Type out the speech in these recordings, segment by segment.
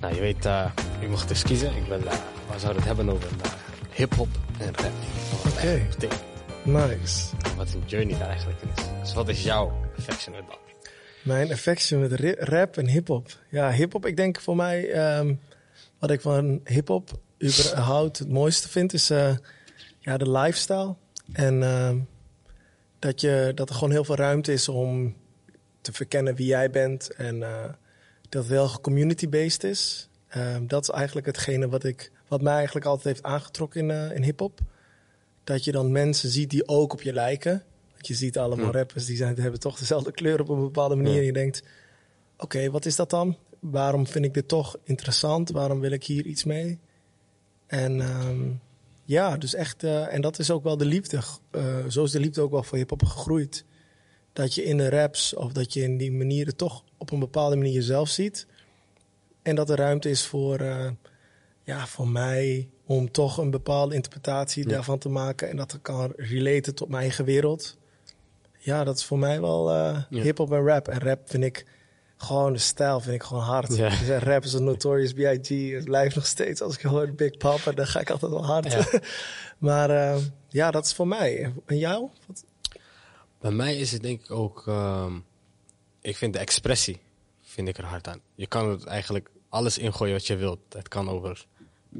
Nou, je weet, uh, ik mocht dus kiezen. Ik wil, uh, we zouden het hebben over uh, hip-hop en rap. Oké. Nice. Wat een journey daar eigenlijk is. Dus wat is jouw affection met dat? Mijn affection met rap en hip-hop. Ja, hip-hop, ik denk voor mij, um, wat ik van hip-hop überhaupt het mooiste vind, is uh, ja, de lifestyle. En uh, dat, je, dat er gewoon heel veel ruimte is om te verkennen wie jij bent. En dat het heel community-based is. Um, dat is eigenlijk hetgene wat, ik, wat mij eigenlijk altijd heeft aangetrokken in, in hip-hop. Dat je dan mensen ziet die ook op je lijken. Want je ziet allemaal rappers die zijn, hebben toch dezelfde kleur op een bepaalde manier. Ja. En je denkt, oké, wat is dat dan? Waarom vind ik dit toch interessant? Waarom wil ik hier iets mee? En ehm, ja, dus echt, eh, en dat is ook wel de liefde. Eh, zo is de liefde ook wel voor hip-hop gegroeid. Dat je in de raps of dat je in die manieren toch op een bepaalde manier jezelf ziet. En dat er ruimte is voor, eh, ja, voor mij om toch een bepaalde interpretatie Ja. daarvan te maken. En dat kan relaten tot mijn eigen wereld. Ja, dat is voor mij wel Ja. hip-hop en rap. En rap vind ik gewoon de stijl, vind ik gewoon hard. Ja. Dus, rap is een Notorious B.I.G. Het blijft nog steeds. Als ik hoor Big Papa, dan ga ik altijd wel hard. Ja. maar eh, ja, dat is voor mij. En jou? Wat? Bij mij is het denk ik ook, ehm, ik vind de expressie, vind ik er hard aan. Je kan het eigenlijk alles ingooien wat je wilt. Het kan over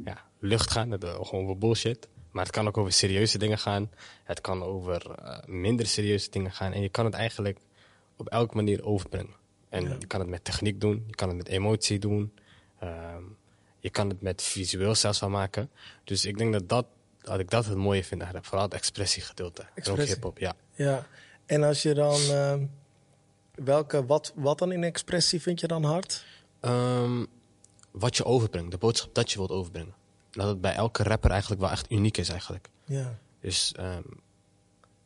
ja, lucht gaan, het, eh, gewoon over bullshit. Maar het kan ook over serieuze dingen gaan. Het kan over eh, minder serieuze dingen gaan. En je kan het eigenlijk op elke manier overbrengen. En Ja. je kan het met techniek doen, je kan het met emotie doen. Ehm, je kan het met visueel zelfs van maken. Dus ik denk dat, dat, dat ik dat het mooie vind rap. Vooral het expressiegedeelte. En ook Expressie. hip-hop, ja. Ja. En als je dan... eh, welke, wat, wat dan in expressie vind je dan hard? Ehm, wat je overbrengt, de boodschap dat je wilt overbrengen. Dat het bij elke rapper eigenlijk wel echt uniek is eigenlijk. Ja. Dus ehm,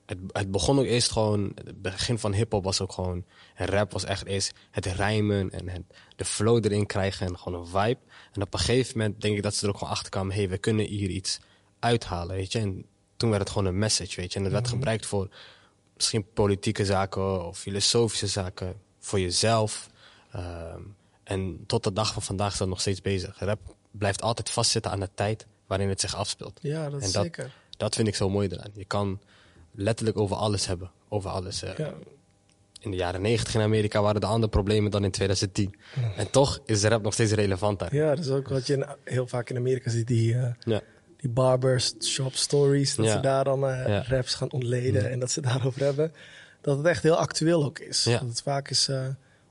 het, het begon ook eerst gewoon, het begin van hip-hop was ook gewoon, en rap was echt eerst het rijmen en het, de flow erin krijgen en gewoon een vibe. En op een gegeven moment denk ik dat ze er ook gewoon achter kwamen, hey, we kunnen hier iets uithalen, weet je. En toen werd het gewoon een message, weet je. En het werd gebruikt voor misschien politieke zaken of filosofische zaken, voor jezelf. Ehm, en tot de dag van vandaag is dat nog steeds bezig. Rap blijft altijd vastzitten aan de tijd waarin het zich afspeelt. Ja, dat En dat- zeker. Dat vind ik zo mooi eraan. Je kan letterlijk over alles hebben. Over alles. eh. Ja. In de jaren 90 in Amerika waren er andere problemen dan in 2010. En toch is de rap nog steeds relevant daar. ja, dat is ook wat je in- heel vaak in Amerika ziet. Die, eh, Ja. Die barbershop stories. Dat Ja. ze daar dan eh, raps gaan ontleden en dat ze daarover hebben. Dat het echt heel actueel ook is. Dat het vaak is eh,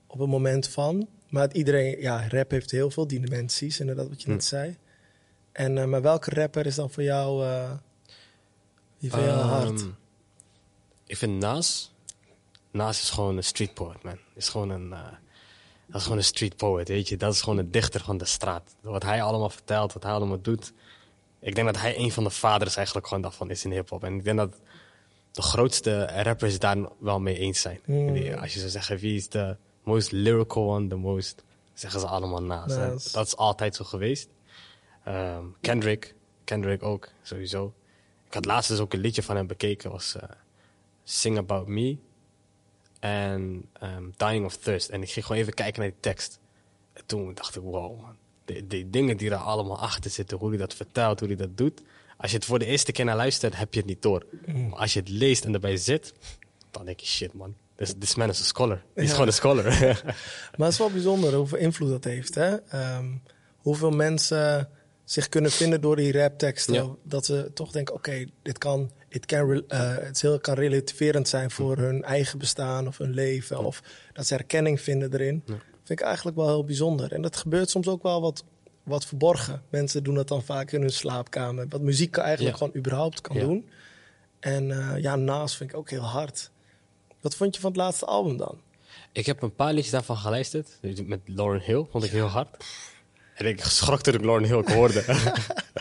op een moment van. Maar iedereen, ja, rap heeft heel veel dimensies, inderdaad wat je net zei. En, eh, maar welke rapper is dan voor jou, die van jou hard? Ehm, Ik vind Nas. Nas is gewoon een street poet, man. Is gewoon een, dat is gewoon een street poet, weet je. Dat is gewoon een dichter van de straat. Wat hij allemaal vertelt, wat hij allemaal doet. Ik denk dat hij een van de vaders eigenlijk gewoon daarvan is in hip-hop. En ik denk dat de grootste rappers daar wel mee eens zijn. Mm. Als je zou zeggen wie is de most lyrical one, the most, zeggen ze allemaal Nas. Dat is altijd zo geweest. Ehm, Kendrick, Kendrick ook, sowieso. Ik had laatst dus ook een liedje van hem bekeken, was eh, Sing About Me en ehm, Dying of Thirst. En ik ging gewoon even kijken naar die tekst. En toen dacht ik, wow man, die, die dingen die er allemaal achter zitten, hoe hij dat vertelt, hoe hij dat doet. Als je het voor de eerste keer naar luistert, heb je het niet door. Maar als je het leest en erbij zit, dan denk je, shit man, this, this man is a scholar. Hij is gewoon een scholar. Maar het is wel bijzonder hoeveel invloed dat heeft. Hè? Ehm, hoeveel mensen zich kunnen vinden door die rapteksten. Ja. Dat ze toch denken, oké, dit kan, het kan, re- eh, het heel, kan relativerend zijn voor hun eigen bestaan of hun leven. Of dat ze herkenning vinden erin. Vind ik eigenlijk wel heel bijzonder. En dat gebeurt soms ook wel wat, wat verborgen. Mensen doen dat dan vaak in hun slaapkamer. Wat muziek eigenlijk Ja. gewoon überhaupt kan Ja. doen. En eh, ja, naast vind ik ook heel hard. Wat vond je van het laatste album dan? Ik heb een paar liedjes daarvan geluisterd. Met Lauren Hill, vond ik heel hard. En ik schrok toen ik Lauren Hill hoorde.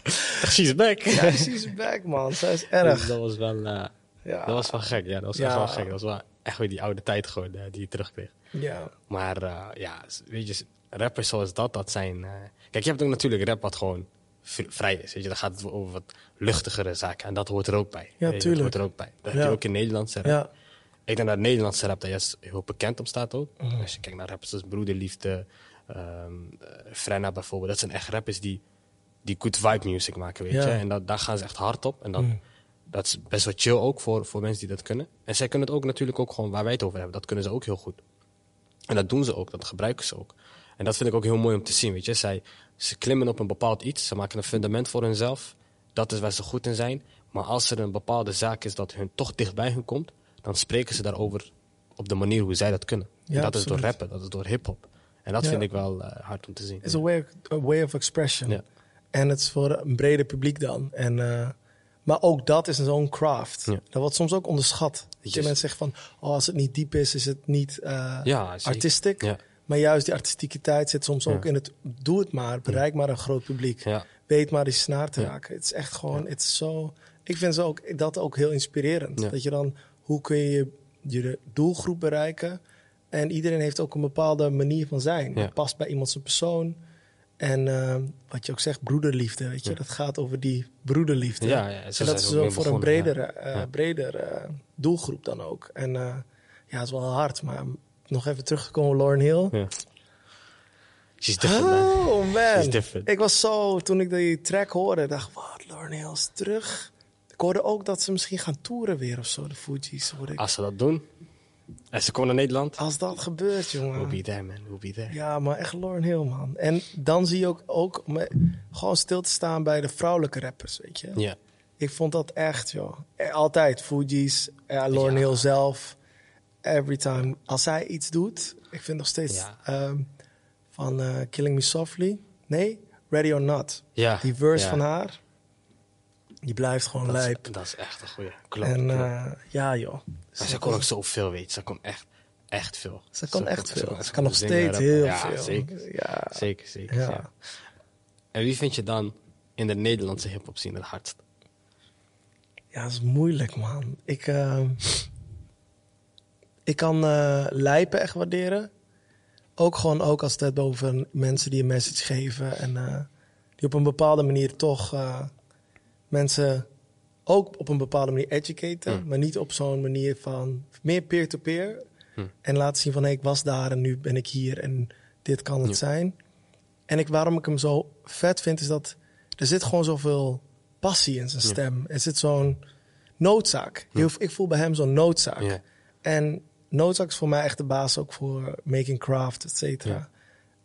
She's back. Ja, she's back, man. Zij is erg. Dus dat was wel, eh, Ja. dat was wel gek. Ja, dat was echt wel gek. Dat was wel echt weer die oude tijd gewoon eh, die je terugkreeg. Ja. Maar eh, ja, weet je, rappers zoals dat, dat zijn... eh, Kijk, je hebt ook natuurlijk rap wat gewoon vrij is. Weet je, dan gaat het over wat luchtigere zaken. En dat hoort er ook bij. Ja, tuurlijk. Dat hoort er ook bij. Dat Ja. heb je ook in Nederlandse rap. Ja. Ik denk dat Nederlandse rap daar juist heel bekend om staat ook. Mhm. Als je kijkt naar rappers als Broederliefde, eh, Frenna bijvoorbeeld. Dat zijn echt rappers die, die good vibe music maken, weet Ja. je. En dat, daar gaan ze echt hard op. En dat, Mm. dat is best wel chill ook voor, voor mensen die dat kunnen. En zij kunnen het ook natuurlijk ook gewoon waar wij het over hebben. Dat kunnen ze ook heel goed. En dat doen ze ook, dat gebruiken ze ook. En dat vind ik ook heel mooi om te zien, weet je. Zij, ze klimmen op een bepaald iets, ze maken een fundament voor hunzelf. Dat is waar ze goed in zijn. Maar als er een bepaalde zaak is dat hun toch dichtbij hun komt, dan spreken ze daarover op de manier hoe zij dat kunnen. Ja, en dat is door rappen, dat is door hip-hop. En dat Ja. vind ik wel eh, hard om te zien. Het is een way, a way of expression. Ja. En het is voor een breder publiek dan. En, eh, maar ook dat is zo'n craft. Ja. Dat wordt soms ook onderschat. Dat je mensen zeggen van, oh, als het niet diep is, is het niet eh Ja, artistiek. Ja. Maar juist die artistiekiteit zit soms ook in het, doe het maar, bereik maar een groot publiek. Weet maar die snaar te raken. Het is echt gewoon, het is zo... Ik vind zo ook, dat ook heel inspirerend. Dat je dan, hoe kun je je doelgroep bereiken? En iedereen heeft ook een bepaalde manier van zijn. Past bij iemand zijn persoon. En eh, wat je ook zegt, broederliefde, weet je. Ja. Dat gaat over die broederliefde. Ja, ja, en dat is wel voor een ja. bredere, eh, breder eh, doelgroep dan ook. En eh, ja, het is wel hard. Maar nog even teruggekomen Lauren Hill. Ja. She's different. Oh man. She's different. Ik was zo, toen ik die track hoorde, dacht ik, wat, Lauren Hill is terug. Ik hoorde ook dat ze misschien gaan toeren weer of zo, de Fuji's. hoorde ik. Als ze dat doen, en ze komen naar Nederland, Als dat gebeurt, we'll jongen. be there, man. We'll be there. Ja, maar echt Lauren Hill, man. En dan zie je ook, ook om gewoon stil te staan bij de vrouwelijke rappers, weet je. Ja. Ik vond dat echt, joh. Eh, Altijd, Fuji's, eh, Lauren Ja. Hill zelf. Every time. Als zij iets doet, ik vind nog steeds Ja. ehm, van eh, Killing Me Softly. Nee, Ready or Not. Ja. Die verse van haar, die blijft gewoon Dat lijp. is, dat is echt een goeie. Klopt. En klopt. eh, ja, joh. Maar ze kon ook zoveel, weet je. Ze kon echt, echt veel. Ze kan echt veel. kon- Ze kan nog zingen, steeds heel ja, veel. Zeker, Ja. zeker, zeker. Ja. Ja. En wie vind je dan in de Nederlandse hip-hop scene het hardst? Ja, dat is moeilijk, man. Ik, eh, ik kan eh lijpen echt waarderen. Ook gewoon ook als het over mensen die een message geven. En die op een bepaalde manier toch mensen ook op een bepaalde manier educaten. Hmm. Maar niet op zo'n manier van meer peer-to-peer. Hmm. En laten zien van hey, ik was daar en nu ben ik hier en dit kan het Ja. zijn. En ik, waarom ik hem zo vet vind is dat er zit gewoon zoveel passie in zijn Ja. stem. Er zit zo'n noodzaak. Heel, ik voel bij hem zo'n noodzaak. Ja. En noodzaak is voor mij echt de baas ook voor making craft, et cetera. Ja.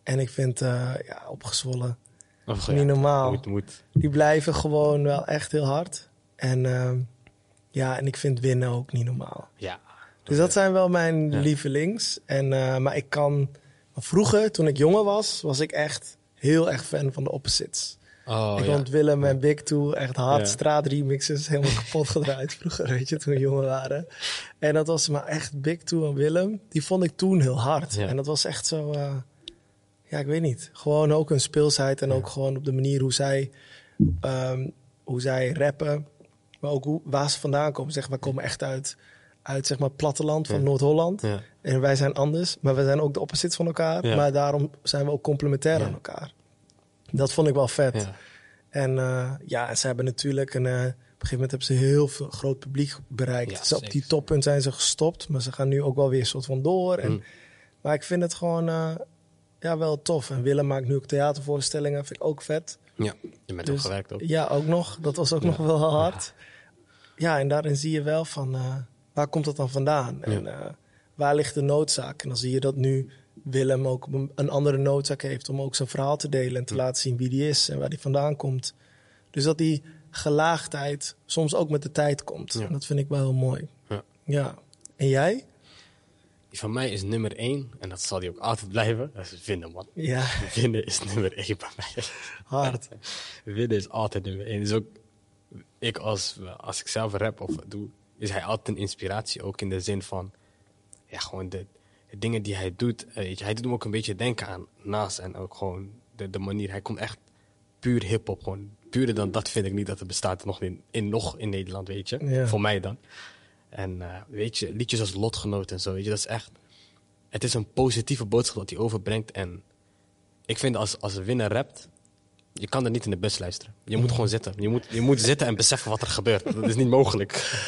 En ik vind uh, ja, opgezwollen Of, niet normaal. Moet, moet. Die blijven gewoon wel echt heel hard. En uh, ja, en ik vind winnen ook niet normaal. Ja. Dus dat zijn wel mijn Ja. lievelings. En, uh, maar ik kan... Vroeger, toen ik jonger was, was ik echt heel erg fan van de opposites. Oh, ik ja. vond Willem en Big Two echt hard Ja. straatremixes helemaal kapot gedraaid vroeger, weet je, toen we jonger waren. En dat was maar echt Big Two en Willem, die vond ik toen heel hard. Ja. En dat was echt zo, uh, ja, ik weet niet. Gewoon ook hun speelsheid en Ja. ook gewoon op de manier hoe zij, um, hoe zij rappen. Maar ook hoe, waar ze vandaan komen. Zeg, wij komen echt uit, uit zeg maar, het platteland van Ja. Noord-Holland. Ja. En wij zijn anders, maar we zijn ook de opposites van elkaar. Maar daarom zijn we ook complementair aan elkaar. Dat vond ik wel vet. Ja. En uh, ja, ze hebben natuurlijk een. Uh, op een gegeven moment hebben ze heel veel groot publiek bereikt. Ze, op die toppunt zijn ze gestopt, maar ze gaan nu ook wel weer een soort van door. En, Mm. Maar ik vind het gewoon uh, ja, wel tof. En Willem maakt nu ook theatervoorstellingen, vind ik ook vet. ja. Je bent Dus- ook gewerkt ook. Ja, ook nog. Dat was ook nog wel hard. Ja. en daarin zie je wel van uh, waar komt dat dan vandaan? En uh, waar ligt de noodzaak? En dan zie je dat nu Willem ook een- andere noodzaak heeft om ook zijn verhaal te delen en te laten zien wie die is en waar die vandaan komt. Dus dat die gelaagdheid soms ook met de tijd komt. En dat vind ik wel heel mooi. Ja. Ja. En jij? Van mij is nummer één. En dat zal die ook altijd blijven. Dat is winnen, man. Ja, Winnen is nummer één bij mij. hard. Winnen is altijd nummer één. Dus ook ik als, als ik zelf rap of doe, is hij altijd een inspiratie. Ook in de zin van, ja, gewoon de, de dingen die hij doet. eh, Weet je, hij doet me ook een beetje denken aan Nas en ook gewoon de, de manier. Hij komt echt puur hip-hop. Gewoon puurder dan dat vind ik niet dat er bestaat nog in, in, nog in Nederland, weet je. Ja. Voor mij dan. En eh, weet je, liedjes als Lotgenoot en zo, weet je, dat is echt. Het is een positieve boodschap dat hij overbrengt. En ik vind als, als een winnaar rapt, je kan er niet in de bus luisteren. Je moet gewoon zitten. Je moet, je moet zitten en beseffen wat er gebeurt. Dat is niet mogelijk.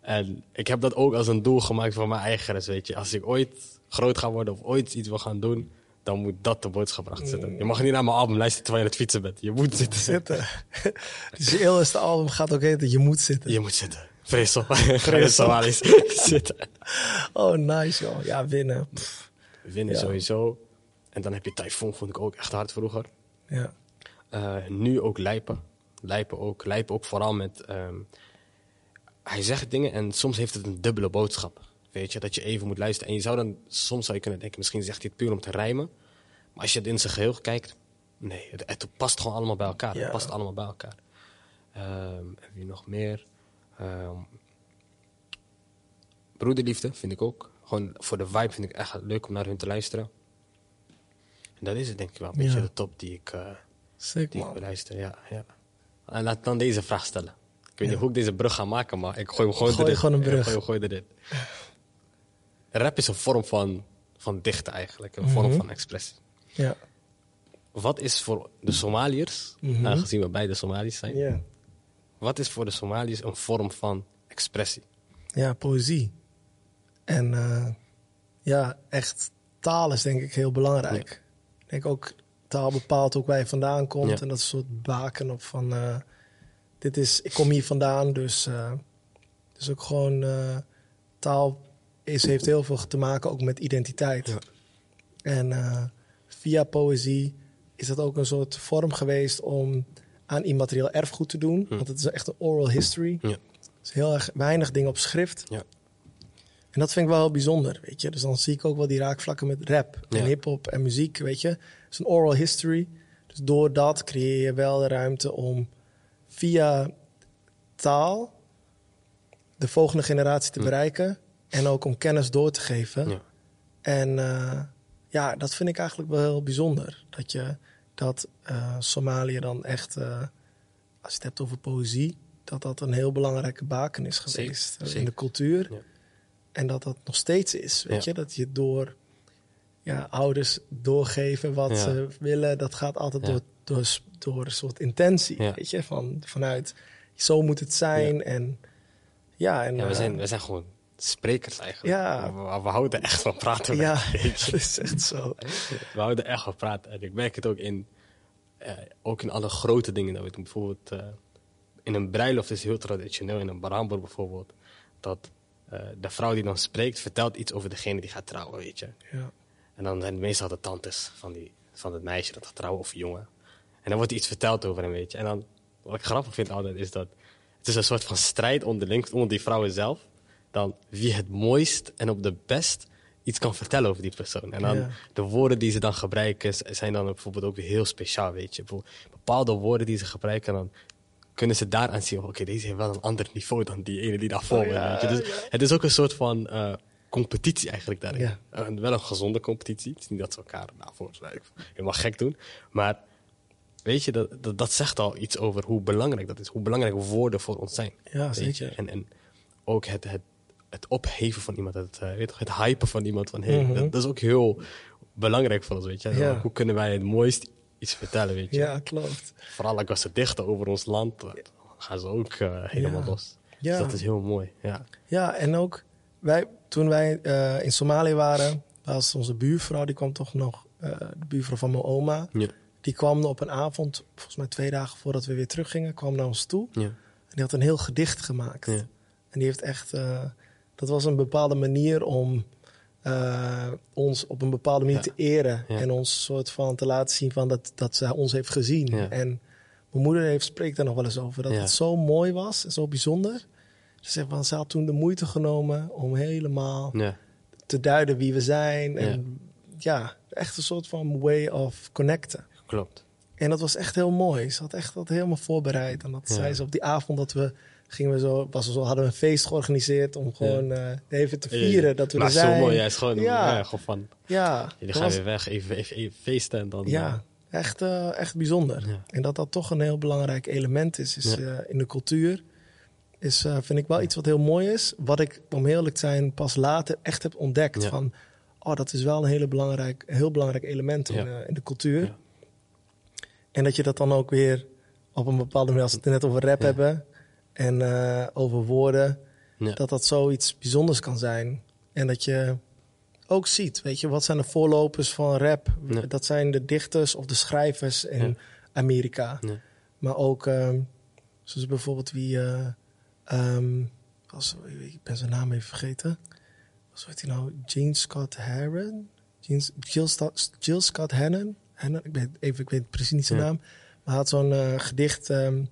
En ik heb dat ook als een doel gemaakt voor mijn eigen rest, weet je. Als ik ooit groot ga worden of ooit iets wil gaan doen, dan dan moet dat de boodschap erachter zitten. Je mag niet naar mijn album luisteren terwijl je aan het fietsen bent. Je moet zitten. Zitten. dus je eerste album gaat ook heten Je moet zitten. Je moet zitten. Vresel. Somalisch. zitten. Oh, nice joh. Ja, winnen. Pff, Winnen Ja. sowieso. En dan heb je Typhoon, vond ik ook echt hard vroeger. Ja. Eh, nu ook Lijpen. Lijpen ook. Lijpen ook vooral met... ehm, hij zegt dingen en soms heeft het een dubbele boodschap. Weet je, dat je even moet luisteren. En je zou dan... Soms zou je kunnen denken, misschien zegt hij het puur om te rijmen. Maar als je het in zijn geheel kijkt... Nee, het, het past gewoon allemaal bij elkaar. Ja. Het past allemaal bij elkaar. Ehm heb je nog meer? Ehm, broederliefde vind ik ook. Gewoon voor de vibe vind ik echt leuk om naar hun te luisteren. En dat is het denk ik wel een beetje de top die ik... eh, Sick die ik beluister, ja, ja. En laat dan deze vraag stellen. Ik weet Ja. niet hoe ik deze brug ga maken, maar ik gooi hem gewoon Gooi erin. gewoon een brug. gooi hem gewoon erin. Rap is een vorm van, van dichten eigenlijk. Een vorm Mhm. van expressie. Ja. Wat is voor de Somaliërs, Mhm. aangezien we beide Somaliërs zijn... Ja. Wat is voor de Somaliërs een vorm van expressie? Ja, poëzie. En eh, ja, echt taal is denk ik heel belangrijk. Ik denk ook, taal bepaalt ook waar je vandaan komt. Ja. En dat is een soort baken op van, eh, dit is, ik kom hier vandaan. Dus, eh, dus ook gewoon, taal is, heeft heel veel te maken ook met identiteit. Ja. En via poëzie is dat ook een soort vorm geweest om aan immaterieel erfgoed te doen. Hm. Want het is echt een oral history. Ja. Is heel erg weinig dingen op schrift. Ja. En dat vind ik wel heel bijzonder, weet je. Dus dan zie ik ook wel die raakvlakken met rap en Ja. hip-hop en muziek, weet je. Het is een oral history. Dus door dat creëer je wel de ruimte om via taal de volgende generatie te Hm. bereiken. En ook om kennis door te geven. Ja. En eh, ja, dat vind ik eigenlijk wel heel bijzonder. Dat je dat eh, Somalië dan echt, eh, als je het hebt over poëzie, dat dat een heel belangrijke baken is geweest eh, in de cultuur. Ja. En dat dat nog steeds is, weet Ja. je. Dat je door ja, ouders doorgeven wat ze willen, dat gaat altijd door, door, een soort intentie, weet je. Van, vanuit, zo moet het zijn en ja. En, Ja, we, zijn, we zijn gewoon sprekers eigenlijk. Ja. We, we houden echt van praten. ja, dat is echt zo. We houden echt van praten. En ik merk het ook in, eh, ook in alle grote dingen dat we doen. Bijvoorbeeld eh, in een bruiloft is heel traditioneel. In een barambor bijvoorbeeld. Dat eh, de vrouw die dan spreekt vertelt iets over degene die gaat trouwen, weet je. Ja. En dan zijn het meestal de tantes van, die, van het meisje dat gaat trouwen of jongen. En dan wordt er iets verteld over hem, weet je. En dan, wat ik grappig vind altijd, is dat het is een soort van strijd onderling, onder die vrouwen zelf. Dan wie het mooist en op de best iets kan vertellen over die persoon. En dan Ja. de woorden die ze dan gebruiken zijn dan bijvoorbeeld ook heel speciaal, weet je. Bepaalde woorden die ze gebruiken, dan kunnen ze daaraan zien, oké, deze heeft wel een ander niveau dan die ene die daarvoor Oh, ja, weet je. Dus ja. het is ook een soort van eh, competitie eigenlijk daarin. Ja. Eh, wel een gezonde competitie. Het is niet dat ze elkaar daarvoor helemaal gek doen. Maar weet je, dat, dat, dat zegt al iets over hoe belangrijk dat is. Hoe belangrijk woorden voor ons zijn. Ja, zeker. Je? En, en ook het, het, het opheven van iemand. Het, weet je, het hypen van iemand. Van, hey, Mhm. dat, dat is ook heel belangrijk voor ons, weet je. Ja. Hoe kunnen wij het mooist iets vertellen, weet je. ja, klopt. Vooral als ze dichten over ons land, gaan ze ook eh, helemaal Ja. los. Ja. Dus dat is heel mooi, ja. Ja, en ook wij, toen wij eh, in Somalië waren, was onze buurvrouw, die kwam toch nog, de buurvrouw van mijn oma, Ja, die kwam op een avond, volgens mij twee dagen voordat we weer teruggingen, kwam naar ons toe. ja, En die had een heel gedicht gemaakt. ja. En die heeft echt, dat was een bepaalde manier om eh, ons op een bepaalde manier Ja. te eren. Ja. En ons soort van te laten zien van dat, dat ze ons heeft gezien. Ja. En mijn moeder heeft, spreekt daar nog wel eens over. Dat het zo mooi was en zo bijzonder. Ze zegt van, ze had toen de moeite genomen om helemaal te duiden wie we zijn. En ja, echt een soort van way of connecten. klopt. En dat was echt heel mooi. Ze had echt dat helemaal voorbereid. En dat zei ze op die avond dat we gingen we zo, was er zo, hadden we een feest georganiseerd om gewoon eh, even te vieren dat we maar er zijn. zo mooi, is gewoon, Ja. gewoon van, Ja, jullie gaan was- weer weg, even, even, even feesten en dan... ja echt, eh, echt bijzonder. En dat dat toch een heel belangrijk element is, is eh, in de cultuur. Is, eh, vind ik wel iets wat heel mooi is. Wat ik, om heel eerlijk te zijn, pas later echt heb ontdekt. Van, oh, dat is wel een hele belangrijk, heel belangrijk element in, eh, in de cultuur. Ja. En dat je dat dan ook weer op een bepaalde manier, als we het net over rap hebben en eh, over woorden, Ja. dat dat zoiets bijzonders kan zijn. En dat je ook ziet. Weet je, wat zijn de voorlopers van rap? Ja. Dat zijn de dichters of de schrijvers in Ja. Amerika. Maar ook, ehm, zoals bijvoorbeeld wie... eh, ehm, was, ik ben zijn naam even vergeten. Wat heet hij nou? Gene Scott Heron? Gene, Jill, Scott Hannon? Hannon? Ik, weet, even, ik weet precies niet zijn naam. Maar hij had zo'n eh, gedicht, ehm,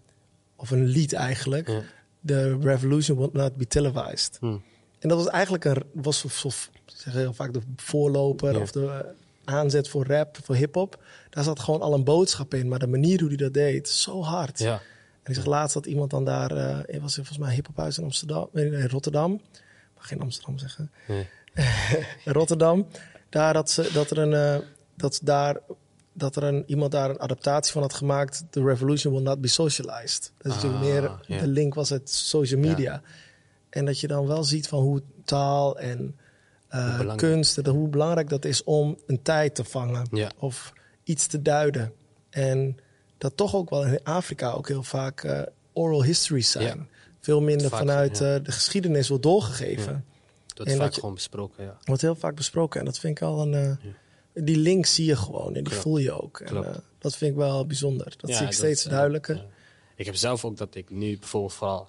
of een lied eigenlijk. The revolution will not be televised. Hm. En dat was eigenlijk een, was of, zeg heel vaak de voorloper Ja. of de eh, aanzet voor rap, voor hip-hop. Daar zat gewoon al een boodschap in. Maar de manier hoe hij dat deed, zo hard. Ja. En ik zag laatst dat iemand dan daar, het was volgens mij hip-hophuis in Amsterdam, nee, Rotterdam. Mag geen Amsterdam zeggen. Nee. Rotterdam. Daar dat ze dat er een eh, dat daar dat er een, iemand daar een adaptatie van had gemaakt. The revolution will not be socialized. Dat is natuurlijk Ah, meer de link was het social media. En dat je dan wel ziet van hoe taal en eh, Hoe belangrijk. kunst, dat, hoe belangrijk dat is om een tijd te vangen Ja. of iets te duiden. En dat toch ook wel in Afrika ook heel vaak eh, oral histories zijn. Ja. Veel minder Vaak, vanuit eh, de geschiedenis wordt doorgegeven. Dat dat vaak je- gewoon besproken, ja. Wordt heel vaak besproken. En dat vind ik al een. Die link zie je gewoon en die Klopt. voel je ook. En, eh, dat vind ik wel bijzonder. Dat Ja, zie ik steeds eh, duidelijker. Ik heb zelf ook dat ik nu bijvoorbeeld vooral...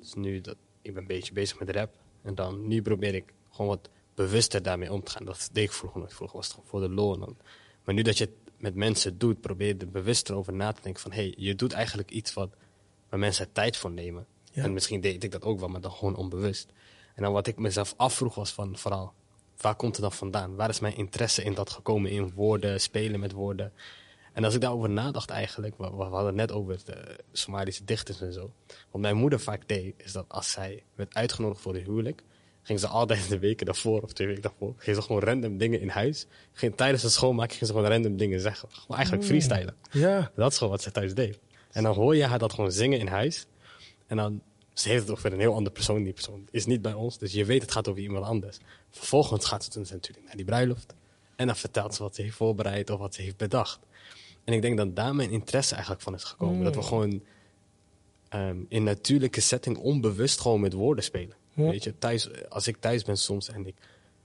Dus nu dat ik ben een beetje bezig met rap. En dan nu probeer ik gewoon wat bewuster daarmee om te gaan. Dat deed ik vroeger nooit. Vroeger was het gewoon voor de lol. dan- Maar nu dat je het met mensen doet, probeer je er bewuster over na te denken. Van, hé, hey, je doet eigenlijk iets wat, waar mensen er tijd voor nemen. Ja. En misschien deed ik dat ook wel, maar dan gewoon onbewust. En dan wat ik mezelf afvroeg was van vooral... Waar komt het dan vandaan? Waar is mijn interesse in dat gekomen? In woorden, spelen met woorden. En als ik daarover nadacht eigenlijk, we, we hadden het net over de Somalische dichters en zo. Wat mijn moeder vaak deed, is dat als zij werd uitgenodigd voor de huwelijk, ging ze altijd de weken daarvoor of twee weken daarvoor, ging ze gewoon random dingen in huis. Ging, tijdens het schoonmaken ging ze gewoon random dingen zeggen. Gewoon eigenlijk freestylen. Ja, Dat is gewoon wat ze thuis deed. En dan hoor je haar dat gewoon zingen in huis. En dan, ze heeft het over een heel andere persoon. Die persoon is niet bij ons, dus je weet het gaat over iemand anders. Vervolgens gaat ze toen natuurlijk naar die bruiloft. En dan vertelt ze wat ze heeft voorbereid of wat ze heeft bedacht. En ik denk dat daar mijn interesse eigenlijk van is gekomen. Dat we gewoon ehm, in natuurlijke setting onbewust gewoon met woorden spelen. Ja. Weet je, thuis, als ik thuis ben soms en ik,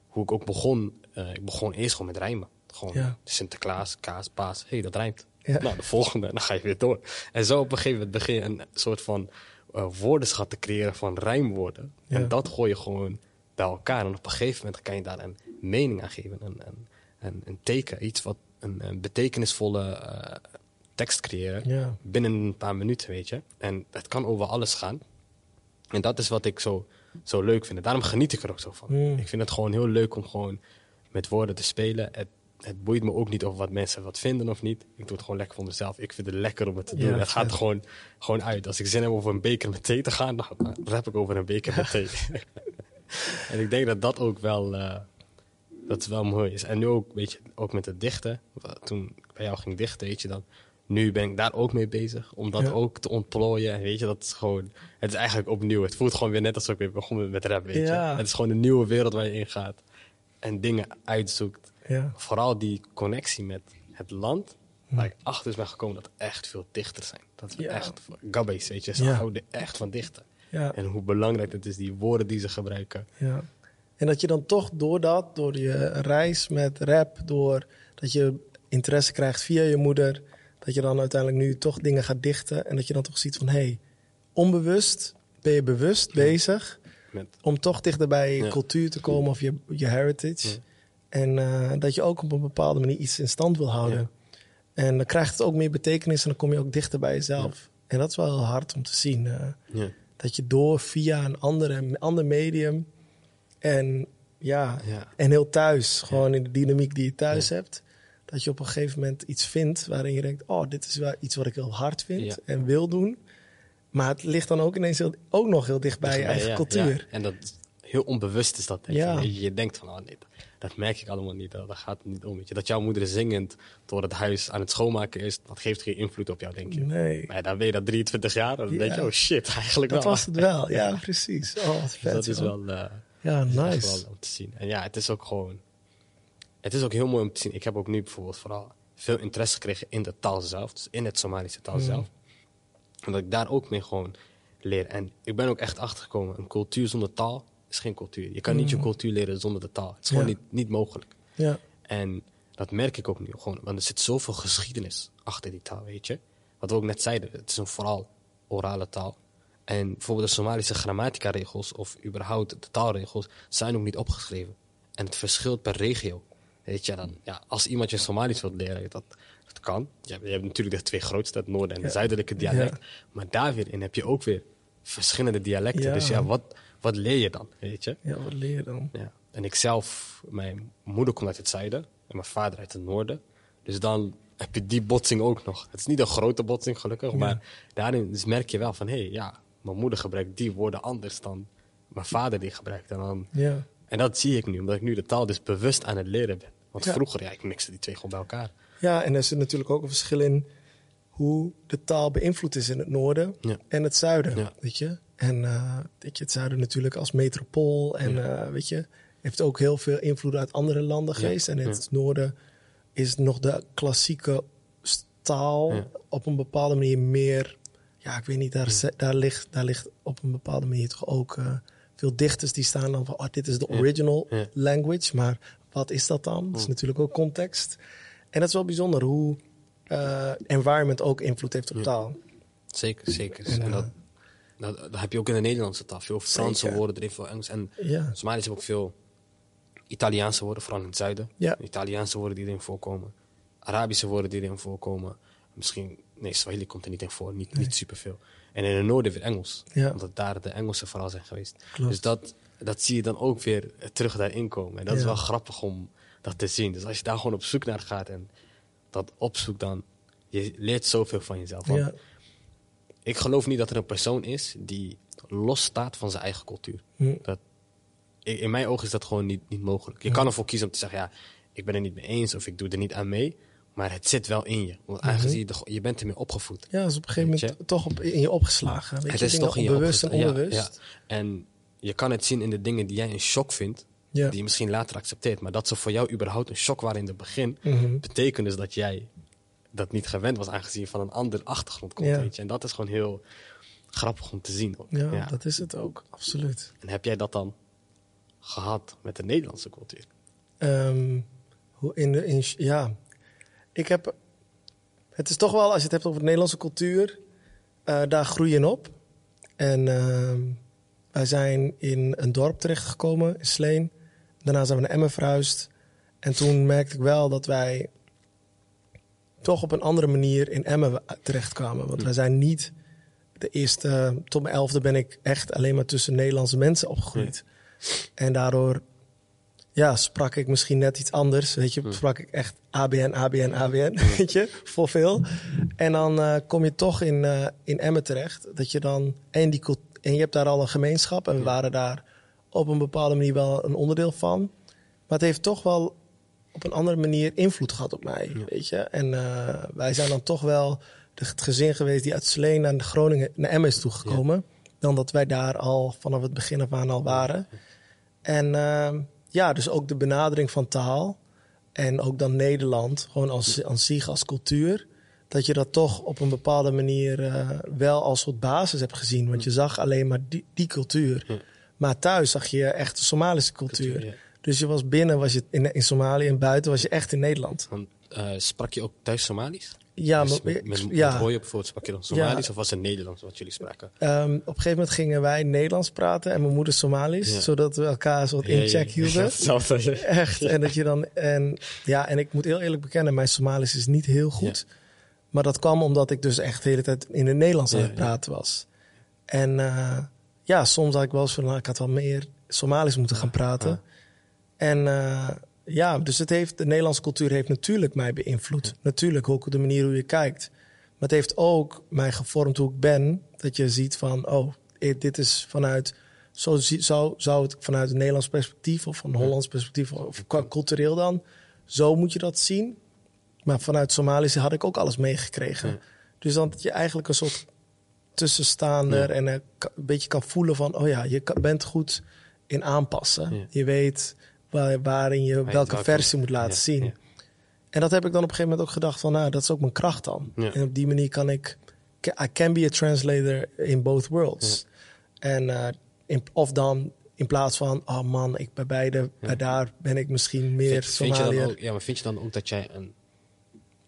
hoe ik ook begon, eh, ik begon eerst gewoon met rijmen. Gewoon Ja. Sinterklaas, kaas, paas, hé, hey, dat rijmt. Ja. Nou, de volgende, dan ga je weer door. En zo op een gegeven moment begin je een soort van eh, woordenschat te creëren van rijmwoorden. Ja. En dat gooi je gewoon bij elkaar. En op een gegeven moment kan je daar een mening aan geven. Een, een, een, een teken, iets wat een, een betekenisvolle eh, tekst creëren. Ja. Binnen een paar minuten, weet je. En het kan over alles gaan. En dat is wat ik zo, zo leuk vind. En daarom geniet ik er ook zo van. Mm. Ik vind het gewoon heel leuk om gewoon met woorden te spelen. Het, het boeit me ook niet over wat mensen wat vinden of niet. Ik doe het gewoon lekker voor mezelf. Ik vind het lekker om het te doen. Ja, het gaat gewoon, gewoon uit. Als ik zin heb over een beker met thee te gaan, dan rap ik over een beker met thee. en ik denk dat dat ook wel, eh, dat wel mooi is. En nu ook, weet je, ook met het dichten. Toen ik bij jou ging dichten, weet je dan. Nu ben ik daar ook mee bezig. Om dat Ja. ook te ontplooien. En weet je, dat is gewoon... Het is eigenlijk opnieuw. Het voelt gewoon weer net alsof ik weer begon met- rap, weet je. Het is gewoon een nieuwe wereld waar je in gaat. En dingen uitzoekt. Ja. Vooral die connectie met het land. Waar ik achter is ben gekomen dat echt veel dichters zijn. Dat we Ja. echt... Gabbe's, weet je. Ze Ja. houden echt van dichten. ja. En hoe belangrijk het is, die woorden die ze gebruiken. Ja. En dat je dan toch door dat, door je reis met rap, door dat je interesse krijgt via je moeder, dat je dan uiteindelijk nu toch dingen gaat dichten en dat je dan toch ziet van hé, hey, onbewust ben je bewust bezig Met, om toch dichter bij je cultuur te komen of je, je heritage. En eh, dat je ook op een bepaalde manier iets in stand wil houden. En dan krijgt het ook meer betekenis en dan kom je ook dichter bij jezelf. En dat is wel heel hard om te zien. eh, ja. dat je door via een andere, ander medium en ja, Ja. en heel thuis, gewoon in de dynamiek die je thuis hebt, dat je op een gegeven moment iets vindt waarin je denkt, oh, dit is wel iets wat ik heel hard vind en wil doen. Maar het ligt dan ook ineens heel, ook nog heel dicht bij je eigen cultuur. ja. En dat heel onbewust is dat. Denk Ja. je. Je, je denkt van, oh nee, dat, dat merk ik allemaal niet. Dat, dat gaat het niet om. Weet je. Dat jouw moeder zingend door het huis aan het schoonmaken is, dat geeft geen invloed op jou, denk je. Nee, Maar ja, dan ben je dat 23 jaar, dan Ja. denk je, oh shit, eigenlijk dat wel. was het wel. Ja, precies. Oh, wat Dus vet. dat is wel, eh, ja, nice. wel om te zien. En ja, het is ook gewoon, het is ook heel mooi om te zien. Ik heb ook nu bijvoorbeeld vooral veel interesse gekregen in de taal zelf, dus in het Somalische taal Mm. zelf. Omdat ik daar ook mee gewoon leer. En ik ben ook echt achtergekomen, een cultuur zonder taal is geen cultuur. Je kan niet je cultuur leren zonder de taal. Het is gewoon Ja. niet, niet mogelijk. Ja. En dat merk ik ook nu gewoon. Want er zit zoveel geschiedenis achter die taal, weet je. Wat we ook net zeiden, het is een vooral orale taal. En bijvoorbeeld de Somalische grammatica-regels of überhaupt de taalregels zijn ook niet opgeschreven. En het verschilt per regio. Weet je, dan, ja, als iemand je Somalisch wilt leren, dat, dat kan. Je hebt, je hebt natuurlijk de twee grootste, het noorden en Ja. het zuidelijke dialect. Ja. Maar daar weer in heb je ook weer verschillende dialecten. Ja. Dus ja, wat, wat leer je dan, weet je? ja, wat leer je dan? Ja. En ik zelf, mijn moeder komt uit het zuiden en mijn vader uit het noorden. Dus dan heb je die botsing ook nog. Het is niet een grote botsing gelukkig, maar daarin dus merk je wel van... hé, hey, ja, mijn moeder gebruikt die woorden anders dan mijn vader die gebruikt. En, dan, Ja. en dat zie ik nu, omdat ik nu de taal dus bewust aan het leren ben. Want Ja. vroeger, ja, ik mixte die twee gewoon bij elkaar. Ja, en er zit natuurlijk ook een verschil in hoe de taal beïnvloed is in het noorden Ja. en het zuiden. Ja. Weet je? En weet je, het zuiden natuurlijk als metropool en eh, weet je, heeft ook heel veel invloed uit andere landen Ja. geweest. En het noorden is nog de klassieke taal op een bepaalde manier meer. Ja, ik weet niet, daar, daar, ligt, daar ligt op een bepaalde manier toch ook eh, veel dichters die staan dan van, oh, dit is de original language, maar wat is dat dan? Dat is natuurlijk ook context. En dat is wel bijzonder hoe eh, environment ook invloed heeft op Ja. taal. Zeker, zeker. En, En, eh, dat, dat, dat heb je ook in de Nederlandse taal. Veel Franse Zeker. woorden erin, veel Engels. En Ja, Somaliërs hebben ook veel Italiaanse woorden, vooral in het zuiden. Ja. Italiaanse woorden die erin voorkomen. Arabische woorden die erin voorkomen. Misschien, nee, Swahili komt er niet in voor, niet, niet superveel. En in het noorden weer Engels. Ja. Omdat daar de Engelsen vooral zijn geweest. Klopt. Dus dat, dat zie je dan ook weer terug daarin komen. En dat is wel grappig om dat te zien. Dus als je daar gewoon op zoek naar gaat en dat opzoekt, dan je leert zoveel van jezelf. Want ja, ik geloof niet dat er een persoon is die los staat van zijn eigen cultuur. Hm. Dat, in mijn ogen is dat gewoon niet, niet mogelijk. Je kan ervoor kiezen om te zeggen, ja, ik ben er niet mee eens of ik doe er niet aan mee. Maar het zit wel in je. Want aangezien je, de- je bent ermee opgevoed. ja, is op een gegeven moment toch op, in je opgeslagen. Weet het je, is toch in je onbewust en. Ja, onbewust. ja. En je kan het zien in de dingen die jij een shock vindt. Ja. Die je misschien later accepteert. Maar dat ze voor jou überhaupt een shock waren in het begin. Mhm. Betekent dus dat jij dat niet gewend was. Aangezien van een andere achtergrond komt. Ja. Weet je. En dat is gewoon heel grappig om te zien. Ook. Ja, Ja. dat is het ook, absoluut. En heb jij dat dan gehad met de Nederlandse cultuur? Hoe in de, in, ja, ik heb. Het is toch wel, als je het hebt over de Nederlandse cultuur, eh, daar groei je op. En ehm, wij zijn in een dorp terechtgekomen, in Sleen. Daarna zijn we naar Emmen verhuisd. En toen merkte ik wel dat wij toch op een andere manier in Emmen terechtkwamen. Want wij zijn niet de eerste, tot mijn elfde ben ik echt alleen maar tussen Nederlandse mensen opgegroeid. En daardoor ja, sprak ik misschien net iets anders. Weet je, sprak ik echt ABN, ABN, ABN, weet je, voor veel. En dan eh, kom je toch in, eh, in Emmen terecht. Dat je dan, en, die, en je hebt daar al een gemeenschap. En we waren daar op een bepaalde manier wel een onderdeel van. Maar het heeft toch wel op een andere manier invloed gehad op mij, weet je. En eh, wij zijn dan toch wel het gezin geweest die uit Sleen naar Groningen, naar Emmen is toegekomen. Dan dat wij daar al vanaf het begin af aan al waren. En ehm, ja, dus ook de benadering van taal. En ook dan Nederland, gewoon als, als zich, als cultuur. Dat je dat toch op een bepaalde manier eh, wel als soort basis hebt gezien. Want je zag alleen maar die, die cultuur. Maar thuis zag je echt de Somalische cultuur. Cultuur, ja. Dus je was binnen was je in, in Somalië en buiten was je echt in Nederland. Want, eh, sprak je ook thuis Somalisch? Ja, Dus maar, met, met, ja. met Roy bijvoorbeeld sprak je dan Somalisch of was het Nederlands wat jullie spraken? Ehm, op een gegeven moment gingen wij Nederlands praten en mijn moeder Somalisch. Ja. Zodat we elkaar soort in check hielden. Echt. En dat je dan. En ja, en ik moet heel eerlijk bekennen, mijn Somalisch is niet heel goed. Maar dat kwam omdat ik dus echt de hele tijd in het Nederlands aan het praten was. En eh, ja, soms had ik wel eens van, nou, ik had wel meer Somalisch moeten gaan praten. ja. En eh, ja, dus het heeft, de Nederlandse cultuur heeft natuurlijk mij beïnvloed. Natuurlijk ook de manier hoe je kijkt. Maar het heeft ook mij gevormd hoe ik ben. Dat je ziet van, oh, eh, dit is vanuit... Zo zou, zou het vanuit een Nederlands perspectief of een Hollands perspectief... of cultureel dan, zo moet je dat zien. Maar vanuit Somalië had ik ook alles meegekregen. Ja. Dus dan dat je eigenlijk een soort tussenstaander... Ja. en een beetje kan voelen van... oh ja, je bent goed in aanpassen. Ja. Je weet waar, waarin je welke versie moet laten zien. En dat heb ik dan op een gegeven moment ook gedacht van... nou, dat is ook mijn kracht dan. En op die manier kan ik... I can be a translator in both worlds. En, eh, in, of dan In plaats van, oh man, ik bij beide, bij daar ben ik misschien meer Vind, vind je dan ook, ja, maar vind je dan ook dat jij een,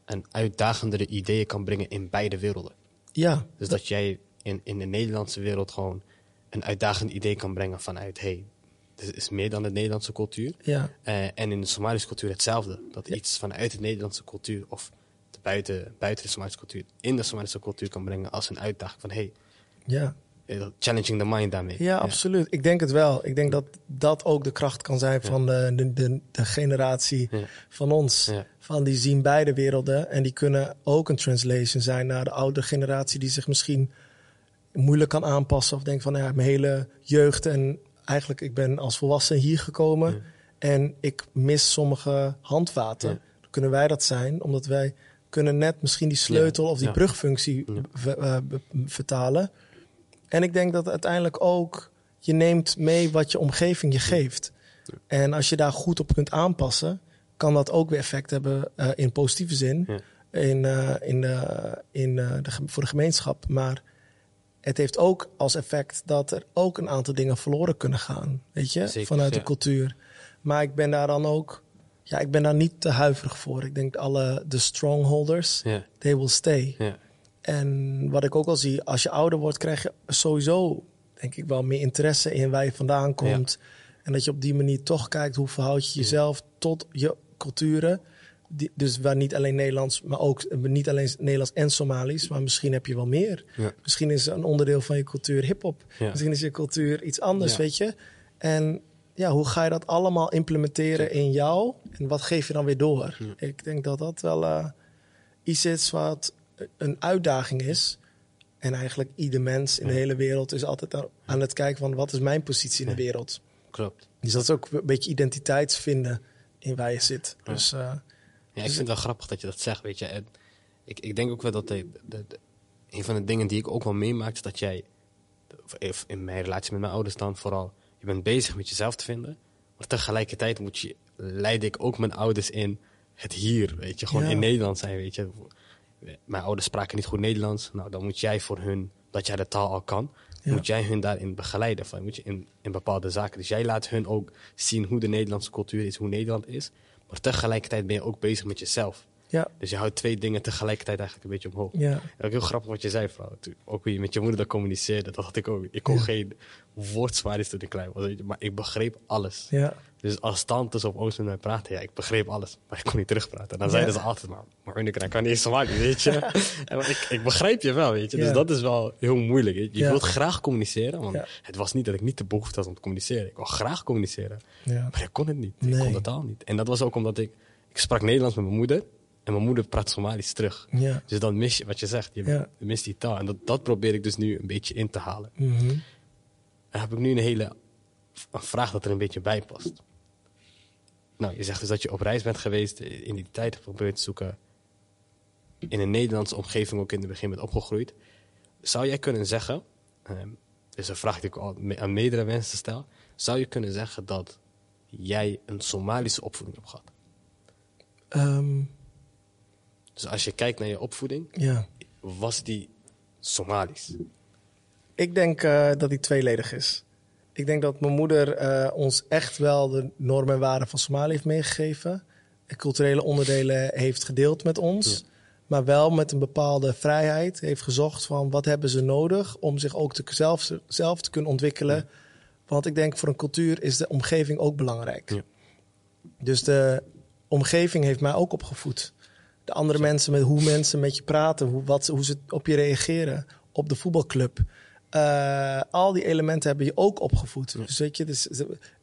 een uitdagendere ideeën kan brengen in beide werelden? Ja, Dus dat jij in, in de Nederlandse wereld gewoon een uitdagend idee kan brengen vanuit, hey, dit is meer dan de Nederlandse cultuur. ja, Eh, en in de Somalische cultuur hetzelfde. Dat iets vanuit de Nederlandse cultuur of de buiten, buiten de Somalische cultuur in de Somalische cultuur kan brengen als een uitdaging van, hey, ja. Eh, challenging the mind daarmee. Ja, absoluut. Ik denk het wel. Ik denk dat dat ook de kracht kan zijn van de, de, de, de generatie van ons. Van die zien beide werelden en die kunnen ook een translation zijn naar de oudere generatie die zich misschien moeilijk kan aanpassen of denkt van ja, mijn hele jeugd en eigenlijk ik ben als volwassen hier gekomen Ja. en ik mis sommige handvaten. Ja. Dan kunnen wij dat zijn omdat wij kunnen net misschien die sleutel Ja. of die brugfunctie eh, vertalen. En ik denk dat uiteindelijk ook je neemt mee wat je omgeving je geeft. En als je daar goed op kunt aanpassen, kan dat ook weer effect hebben eh, in positieve zin. Ja. In, eh, in, de, in, eh, de, voor de gemeenschap. Maar het heeft ook als effect dat er ook een aantal dingen verloren kunnen gaan. Weet je, Zeker, vanuit de cultuur. Maar ik ben daar dan ook. Ja, ik ben daar niet te huiverig voor. Ik denk alle de strongholders, they will stay. ja, En wat ik ook al zie, als je ouder wordt, krijg je sowieso, denk ik wel, meer interesse in waar je vandaan komt. En dat je op die manier toch kijkt hoe verhoud je jezelf tot je culturen. Die, dus waar niet alleen Nederlands, maar ook eh, niet alleen Nederlands en Somalisch, maar misschien heb je wel meer. Ja. Misschien is een onderdeel van je cultuur hip-hop. Misschien is je cultuur iets anders, weet je. En ja, hoe ga je dat allemaal implementeren in jou? En wat geef je dan weer door? Ik denk dat dat wel eh, iets is wat een uitdaging is. En eigenlijk ieder mens in de hele wereld is altijd aan- het kijken van wat is mijn positie in de wereld. klopt. Dus dat is ook een beetje identiteitsvinden in waar je zit. Dus eh, Ja, ik vind het wel grappig dat je dat zegt, weet je. En ik, ik denk ook wel dat de, de, de- een van de dingen die ik ook wel meemaak, is dat jij, of in mijn relatie met mijn ouders dan vooral, je bent bezig met jezelf te vinden, maar tegelijkertijd moet je, leid ik ook mijn ouders in het hier, weet je. Gewoon Ja. in Nederland zijn, weet je. Mijn ouders spraken niet goed Nederlands, nou dan moet jij voor hun, dat jij de taal al kan, Ja. moet jij hun daarin begeleiden, van, moet je in, in bepaalde zaken. Dus jij laat hun ook zien hoe de Nederlandse cultuur is, hoe Nederland is, maar tegelijkertijd ben je ook bezig met jezelf. ja, Dus je houdt twee dingen tegelijkertijd eigenlijk een beetje omhoog. ja, ook heel grappig wat je zei, vrouw. Ook hoe je met je moeder dat communiceerde. Dat had ik ook. Ik kon geen woord zwaar toen ik klein was. Maar ik begreep alles. ja, Dus als tantes of ooms met mij praten, ja, ik begreep alles. Maar ik kon niet terugpraten. Dan zeiden ze altijd, maar, maar Unicron kan niet eens Somali, weet je. en ik, ik begreep je wel, weet je. Dus dat is wel heel moeilijk. Je, wilt graag communiceren, want het was niet dat ik niet de behoefte had om te communiceren. Ik wil graag communiceren. ja. Maar ik kon het niet. Ik Nee. kon de taal niet. En dat was ook omdat ik... Ik sprak Nederlands met mijn moeder. En mijn moeder praat Somalisch terug. ja. Dus dan mis je wat je zegt. Je Ja. mist die taal. En dat, dat probeer ik dus nu een beetje in te halen. Mhm. Dan heb ik nu een hele een vraag dat er een beetje bij past. Nou, je zegt dus dat je op reis bent geweest, in die tijd hebt geprobeerd te zoeken. In een Nederlandse omgeving ook in het begin bent opgegroeid. Zou jij kunnen zeggen, ehm, dus een vraag die ik al aan meerdere mensen stel. Zou je kunnen zeggen dat jij een Somalische opvoeding hebt gehad? Ehm, Dus als je kijkt naar je opvoeding, ja. was die Somalisch? Ik denk eh, dat die tweeledig is. Ik denk dat mijn moeder eh, ons echt wel de normen en waarden van Somalië heeft meegegeven. De culturele onderdelen heeft gedeeld met ons. Maar wel met een bepaalde vrijheid heeft gezocht van wat hebben ze nodig om zich ook te, zelf, zelf te kunnen ontwikkelen. Want ik denk voor een cultuur is de omgeving ook belangrijk. Ja. Dus de omgeving heeft mij ook opgevoed. De andere mensen, met hoe mensen met je praten, hoe, wat, hoe ze op je reageren op de voetbalclub. Eh, al die elementen hebben je ook opgevoed. Dus weet je, dus,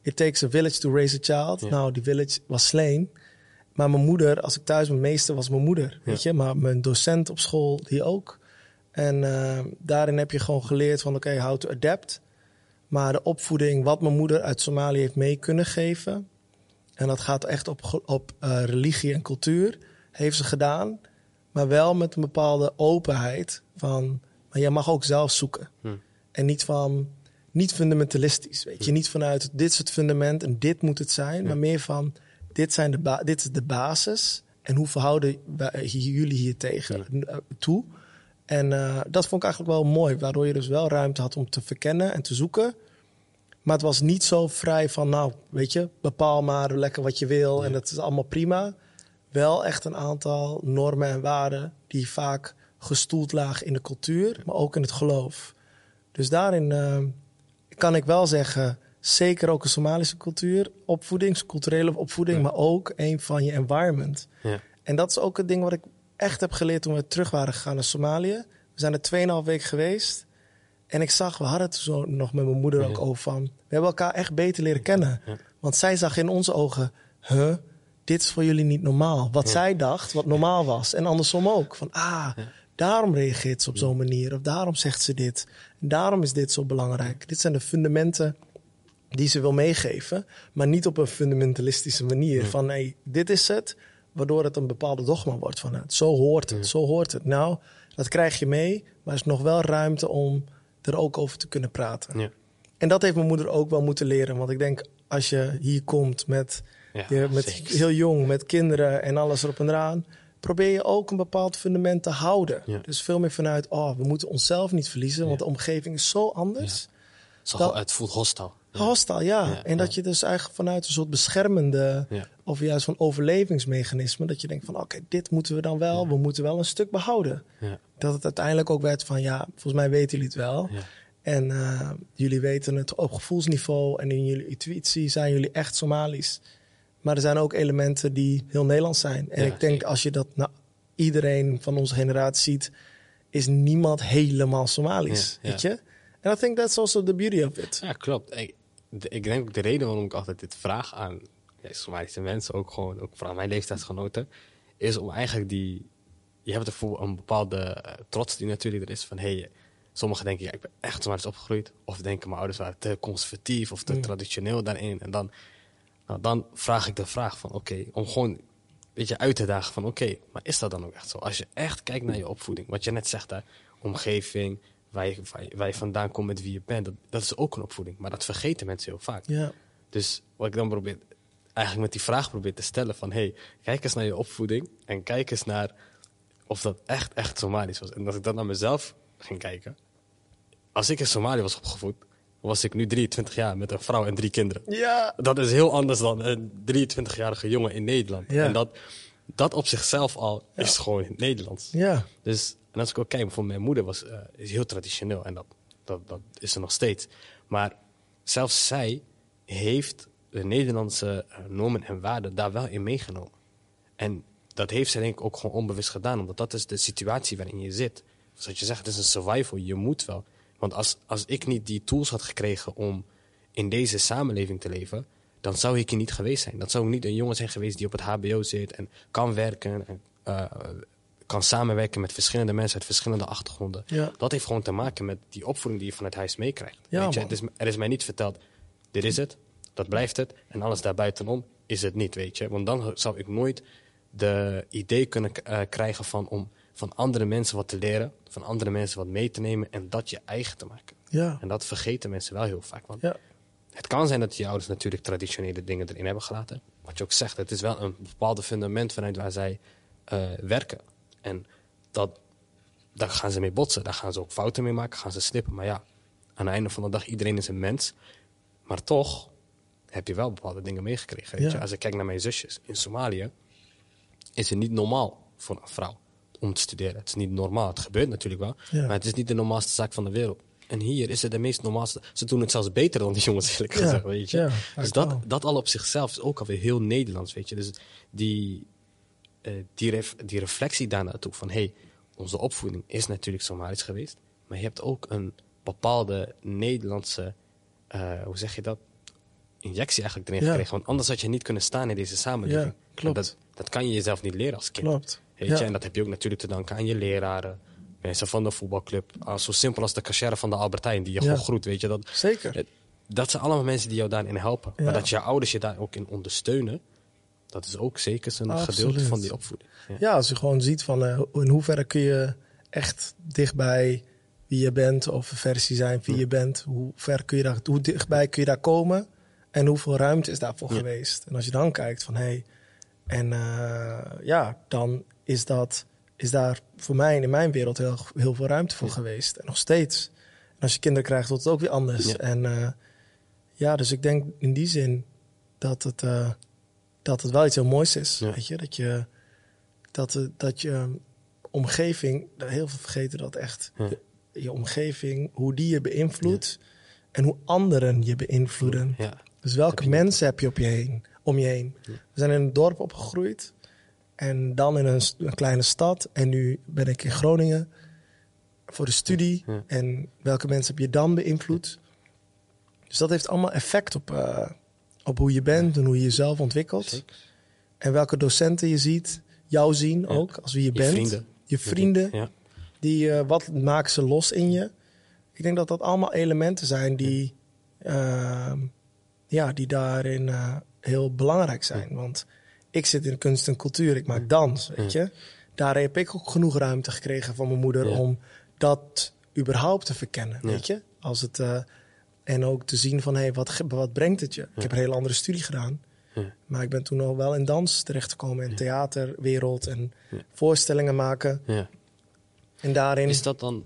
it takes a village to raise a child. Ja. Nou, die village was slain. Maar mijn moeder, als ik thuis mijn meester was mijn moeder. Weet je, maar mijn docent op school, die ook. En eh, daarin heb je gewoon geleerd van oké, how to adapt. Maar de opvoeding, wat mijn moeder uit Somalië heeft mee kunnen geven. En dat gaat echt op, op eh, religie en cultuur. Heeft ze gedaan. Maar wel met een bepaalde openheid. Van, maar jij mag ook zelf zoeken. Hm. En niet van, niet fundamentalistisch. Weet je, niet vanuit dit is het fundament en dit moet het zijn. Maar meer van, dit, zijn de dit is de basis. En hoe verhouden wij- jullie hier tegen eh, toe? En eh, dat vond ik eigenlijk wel mooi. Waardoor je dus wel ruimte had om te verkennen en te zoeken. Maar het was niet zo vrij van, nou, weet je, bepaal maar lekker wat je wil en dat is allemaal prima. Wel echt een aantal normen en waarden die vaak gestoeld lagen in de cultuur, maar ook in het geloof. Dus daarin eh, kan ik wel zeggen, zeker ook een Somalische cultuur, opvoeding, culturele opvoeding, maar ook een van je environment. Ja. En dat is ook het ding wat ik echt heb geleerd toen we terug waren gegaan naar Somalië. We zijn er 2,5 weken geweest. En ik zag, we hadden het zo nog met mijn moeder ook Ja. over van... We hebben elkaar echt beter leren kennen. Want zij zag in onze ogen, huh, dit is voor jullie niet normaal. Wat zij dacht, wat normaal was. En andersom ook. Van, ah, daarom reageert ze op zo'n manier. Of daarom zegt ze dit. En daarom is dit zo belangrijk. Dit zijn de fundamenten die ze wil meegeven. Maar niet op een fundamentalistische manier. Van, hey, dit is het. Waardoor het een bepaalde dogma wordt van het. Zo hoort het, zo hoort het. Nou, dat krijg je mee. Maar er is nog wel ruimte om er ook over te kunnen praten. Ja. En dat heeft mijn moeder ook wel moeten leren. Want ik denk, als je hier komt met, Ja, je, met zeker. heel jong, met kinderen en alles erop en eraan, probeer je ook een bepaald fundament te houden. Ja. Dus veel meer vanuit, oh, we moeten onszelf niet verliezen, want de omgeving is zo anders. Zo, Dat- het voelt hostile. Hostile, ja. En dat je dus eigenlijk vanuit een soort beschermende, of juist van overlevingsmechanisme, dat je denkt van, oké, dit moeten we dan wel, we moeten wel een stuk behouden. Ja. Dat het uiteindelijk ook werd van, ja, volgens mij weten jullie het wel. En eh, jullie weten het op gevoelsniveau en in jullie intuïtie zijn jullie echt Somalisch. Maar er zijn ook elementen die heel Nederlands zijn. En Ja, ik denk als je dat nou, iedereen van onze generatie ziet, is niemand helemaal Somalisch. Ja, Weet je? En I think that's also the beauty of it. Ja, klopt. Ik, ik denk ook de reden waarom ik altijd dit vraag aan ja, Somalische mensen, ook gewoon, ook vooral mijn leeftijdsgenoten, is om eigenlijk die. Je hebt ervoor een bepaalde eh, trots die natuurlijk er is van hey, sommigen denken ja, ik ben echt Somalisch opgegroeid, of denken mijn ouders waren te conservatief of te traditioneel daarin. En dan, nou, dan vraag ik de vraag van oké, om gewoon een beetje uit te dagen van oké, maar is dat dan ook echt zo? Als je echt kijkt naar je opvoeding, wat je net zegt daar, omgeving, waar je, waar je, vandaan komt met wie je bent, dat, dat is ook een opvoeding. Maar dat vergeten mensen heel vaak. Ja, Dus wat ik dan probeer, eigenlijk met die vraag probeer te stellen van... hey, kijk eens naar je opvoeding en kijk eens naar of dat echt, echt Somalisch was. En als ik dan naar mezelf ging kijken... Als ik in Somalië was opgevoed, was ik nu 23 jaar met een vrouw en drie kinderen. ja. Dat is heel anders dan een 23-jarige jongen in Nederland. Ja. En dat, dat op zichzelf al is gewoon Nederlands. ja. Dus, en als ik ook kijk, voor mijn moeder was eh, is heel traditioneel en dat, dat, dat is er nog steeds. Maar zelfs zij heeft de Nederlandse eh, normen en waarden daar wel in meegenomen. En dat heeft zij denk ik ook gewoon onbewust gedaan, omdat dat is de situatie waarin je zit. Zoals je zegt, het is een survival, je moet wel. Want als, als ik niet die tools had gekregen om in deze samenleving te leven, dan zou ik hier niet geweest zijn. Dan zou ik niet een jongen zijn geweest die op het HBO zit en kan werken en eh, kan samenwerken met verschillende mensen uit verschillende achtergronden. Ja. Dat heeft gewoon te maken met die opvoeding die je van het huis meekrijgt. Ja, Weet je, het is, er is mij niet verteld, dit is het, dat blijft het, en alles daarbuitenom is het niet, weet je. Want dan zou ik nooit de idee kunnen eh, krijgen van om van andere mensen wat te leren, van andere mensen wat mee te nemen en dat je eigen te maken. Ja. En dat vergeten mensen wel heel vaak. Want Ja. het kan zijn dat je ouders natuurlijk traditionele dingen erin hebben gelaten. Wat je ook zegt, het is wel een bepaalde fundament vanuit waar zij eh, werken. En dat, daar gaan ze mee botsen. Daar gaan ze ook fouten mee maken, gaan ze slippen. Maar ja, aan het einde van de dag, iedereen is een mens. Maar toch heb je wel bepaalde dingen meegekregen. Ja. Als ik kijk naar mijn zusjes in Somalië, is het niet normaal voor een vrouw om te studeren. Het is niet normaal. Het gebeurt natuurlijk wel, Ja. maar het is niet de normaalste zaak van de wereld. En hier is het de meest normaalste. Ze doen het zelfs beter dan die jongens, eerlijk Ja, gezegd. Weet je? ja, dus dat, wel. dat al op zichzelf is ook alweer heel Nederlands, weet je. Dus die, eh, die, ref- die reflectie daar naartoe van... hey, onze opvoeding is natuurlijk Somalisch geweest... maar je hebt ook een bepaalde Nederlandse... eh, hoe zeg je dat? Injectie eigenlijk erin Ja. gekregen. Want anders had je niet kunnen staan in deze samenleving. Klopt. Dat, dat kan je jezelf niet leren als kind. Klopt. Weet Ja. je? En dat heb je ook natuurlijk te danken aan je leraren... mensen van de voetbalclub. Ah, zo simpel als de cashier van de Albertijn... die je Ja. gewoon groet, weet je. Dat, Zeker. dat zijn allemaal mensen die jou daarin helpen. Maar dat je ouders je daar ook in ondersteunen, dat is ook zeker een Absoluut. gedeelte van die opvoeding. Ja. Ja, als je gewoon ziet van eh, in hoeverre kun je echt dichtbij wie je bent of een versie zijn wie je bent, hoe ver kun je daar, hoe dichtbij kun je daar komen en hoeveel ruimte is daarvoor Ja. geweest. En als je dan kijkt van hé, hey, en eh, ja, dan is dat is daar voor mij in mijn wereld heel, heel veel ruimte voor Ja. geweest en nog steeds. En als je kinderen krijgt, wordt het ook weer anders. Ja. En eh, ja, dus ik denk in die zin dat het, eh, dat het wel iets heel moois is. Ja. Weet je, dat je, dat, het- dat je omgeving, heel veel vergeten dat echt, je omgeving, hoe die je beïnvloedt en hoe anderen je beïnvloeden. Dus welke mensen heb je, op je heen, om je heen? We zijn in een dorp opgegroeid en dan in een, kleine stad. En nu ben ik in Groningen voor de studie. Ja. En welke mensen heb je dan beïnvloed? Dus dat heeft allemaal effect op, eh, op hoe je bent en hoe je jezelf ontwikkelt. Zeker. En welke docenten je ziet, jou zien ook, als wie je, Je bent. vrienden. Je vrienden, Ja. die, eh, wat maken ze los in je? Ik denk dat dat allemaal elementen zijn die, ehm, ja, die daarin eh, heel belangrijk zijn. Want ik zit in kunst en cultuur, ik maak dans, weet je. Daar heb ik ook genoeg ruimte gekregen van mijn moeder Ja. om dat überhaupt te verkennen, Ja. weet je. Als het, eh, en ook te zien van, hé, hey, wat, wat brengt het je? Ik heb een hele andere studie gedaan. Ja. Maar ik ben toen al wel in dans terechtgekomen, in theaterwereld en Ja. voorstellingen maken. Ja. En daarin... Is dat dan,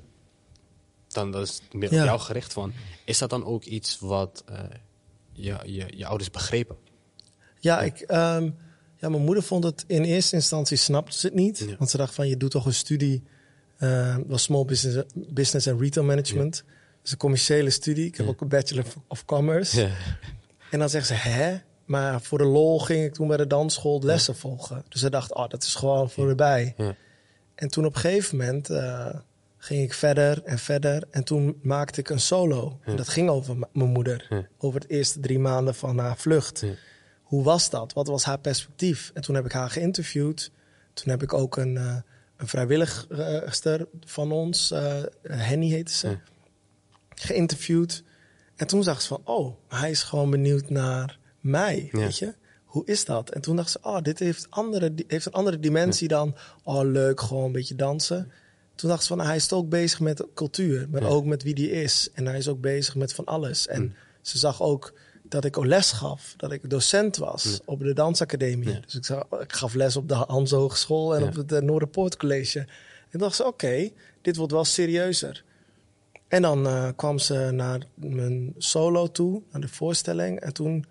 dan dat is meer Ja. op jou gericht van, is dat dan ook iets wat eh, je, je, je ouders begrepen? Ja, ik, ehm, ja, mijn moeder vond het in eerste instantie snapte ze het niet. Ja. Want ze dacht van je doet toch een studie, eh was small business, business en retail management. Dus een commerciële studie. Ik heb Ja. ook een bachelor of commerce. Ja. En dan zegt ze, hè? Maar voor de lol ging ik toen bij de dansschool lessen volgen. Dus ze dacht, oh, dat is gewoon voor erbij. Ja. En toen op een gegeven moment eh, ging ik verder en verder. En toen maakte ik een solo. En dat ging over mijn moeder. Ja. Over het eerste drie maanden van haar vlucht. Ja. Hoe was dat? Wat was haar perspectief? En toen heb ik haar geïnterviewd. Toen heb ik ook een, eh een vrijwilligster van ons, eh, Henny heette ze, Ja. geïnterviewd. En toen zag ze van, oh, hij is gewoon benieuwd naar mij, Ja. weet je? Hoe is dat? En toen dacht ze, oh, dit heeft, andere, heeft een andere dimensie dan, oh, leuk, gewoon een beetje dansen. Toen dacht ze van, hij is ook bezig met cultuur, maar ook met wie die is. En hij is ook bezig met van alles. En Mm. ze zag ook dat ik les gaf, dat ik docent was Ja. op de dansacademie. Ja. Dus ik, zag, ik gaf les op de Hans Hogeschool en Ja. op het uh, Noorderpoort College. En dacht ze, oké, dit wordt wel serieuzer. En dan eh, kwam ze naar mijn solo toe, naar de voorstelling. En toen,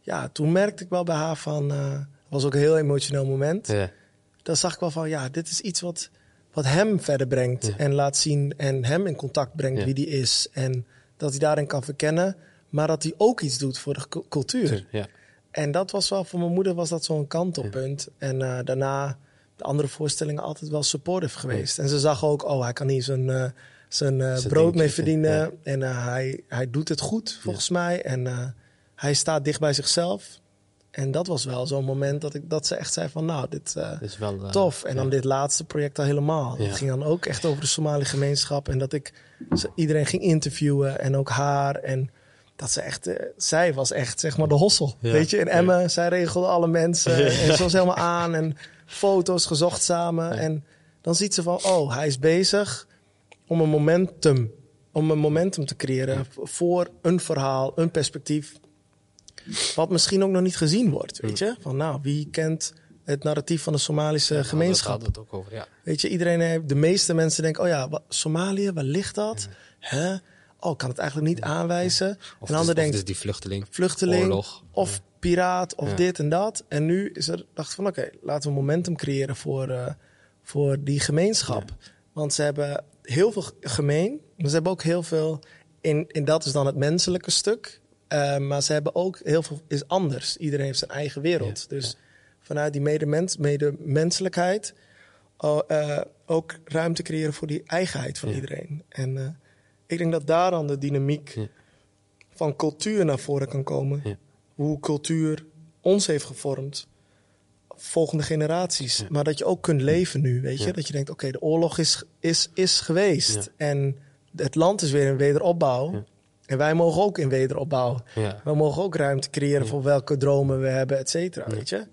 ja, toen merkte ik wel bij haar van... eh, het was ook een heel emotioneel moment. Ja. Dan zag ik wel van, ja, dit is iets wat, wat hem verder brengt. En laat zien en hem in contact brengt wie die is. En dat hij daarin kan verkennen. Maar dat hij ook iets doet voor de cu- cultuur. Ja. En dat was wel, voor mijn moeder was dat zo'n kantelpunt. En eh, daarna de andere voorstellingen altijd wel supportive geweest. En ze zag ook, oh, hij kan hier zijn, eh, zijn, eh, Zijn brood mee verdienen. En hij, hij doet het goed, volgens mij. En hij staat dicht bij zichzelf. En dat was wel zo'n moment dat, ik, dat ze echt zei van, nou, dit is wel... tof. En dan dit laatste project al helemaal. Het ging dan ook echt over de Somali gemeenschap. En dat ik ze- iedereen ging interviewen en ook haar. En dat ze echt, eh, zij was echt zeg maar de hossel. Ja. Weet je, in Ja. Emmen, zij regelde alle mensen. Ja. En ze was helemaal aan en foto's gezocht samen. En dan ziet ze van, oh, hij is bezig om een momentum, om een momentum te creëren voor een verhaal, een perspectief. Wat misschien ook nog niet gezien wordt, weet je? Van nou, wie kent het narratief van de Somalische Ja, gemeenschap? Daar gaat het ook over, ja. Weet je, iedereen heeft, de meeste mensen denken, oh ja, wat, Somalië, waar ligt dat? Hè? Oh, ik kan het eigenlijk niet aanwijzen. Of en ander denkt, is die vluchteling. vluchteling Oorlog. of piraat of dit en dat. En nu is er, dacht van, oké, laten we momentum creëren voor, eh, voor die gemeenschap. Want ze hebben heel veel gemeen, maar ze hebben ook heel veel, in, en dat is dan het menselijke stuk. Eh, maar ze hebben ook heel veel, is anders. Iedereen heeft zijn eigen wereld. Ja, Dus vanuit die medemens, medemenselijkheid oh, eh, ook ruimte creëren voor die eigenheid van Ja. iedereen. En ik denk dat daar dan de dynamiek Ja. van cultuur naar voren kan komen. Ja. Hoe cultuur ons heeft gevormd. Volgende generaties. Ja. Maar dat je ook kunt leven nu, weet je. Dat je denkt, oké, de oorlog is, is, is geweest. En het land is weer in wederopbouw. En wij mogen ook in wederopbouw. We mogen ook ruimte creëren voor welke dromen we hebben, et cetera, weet je.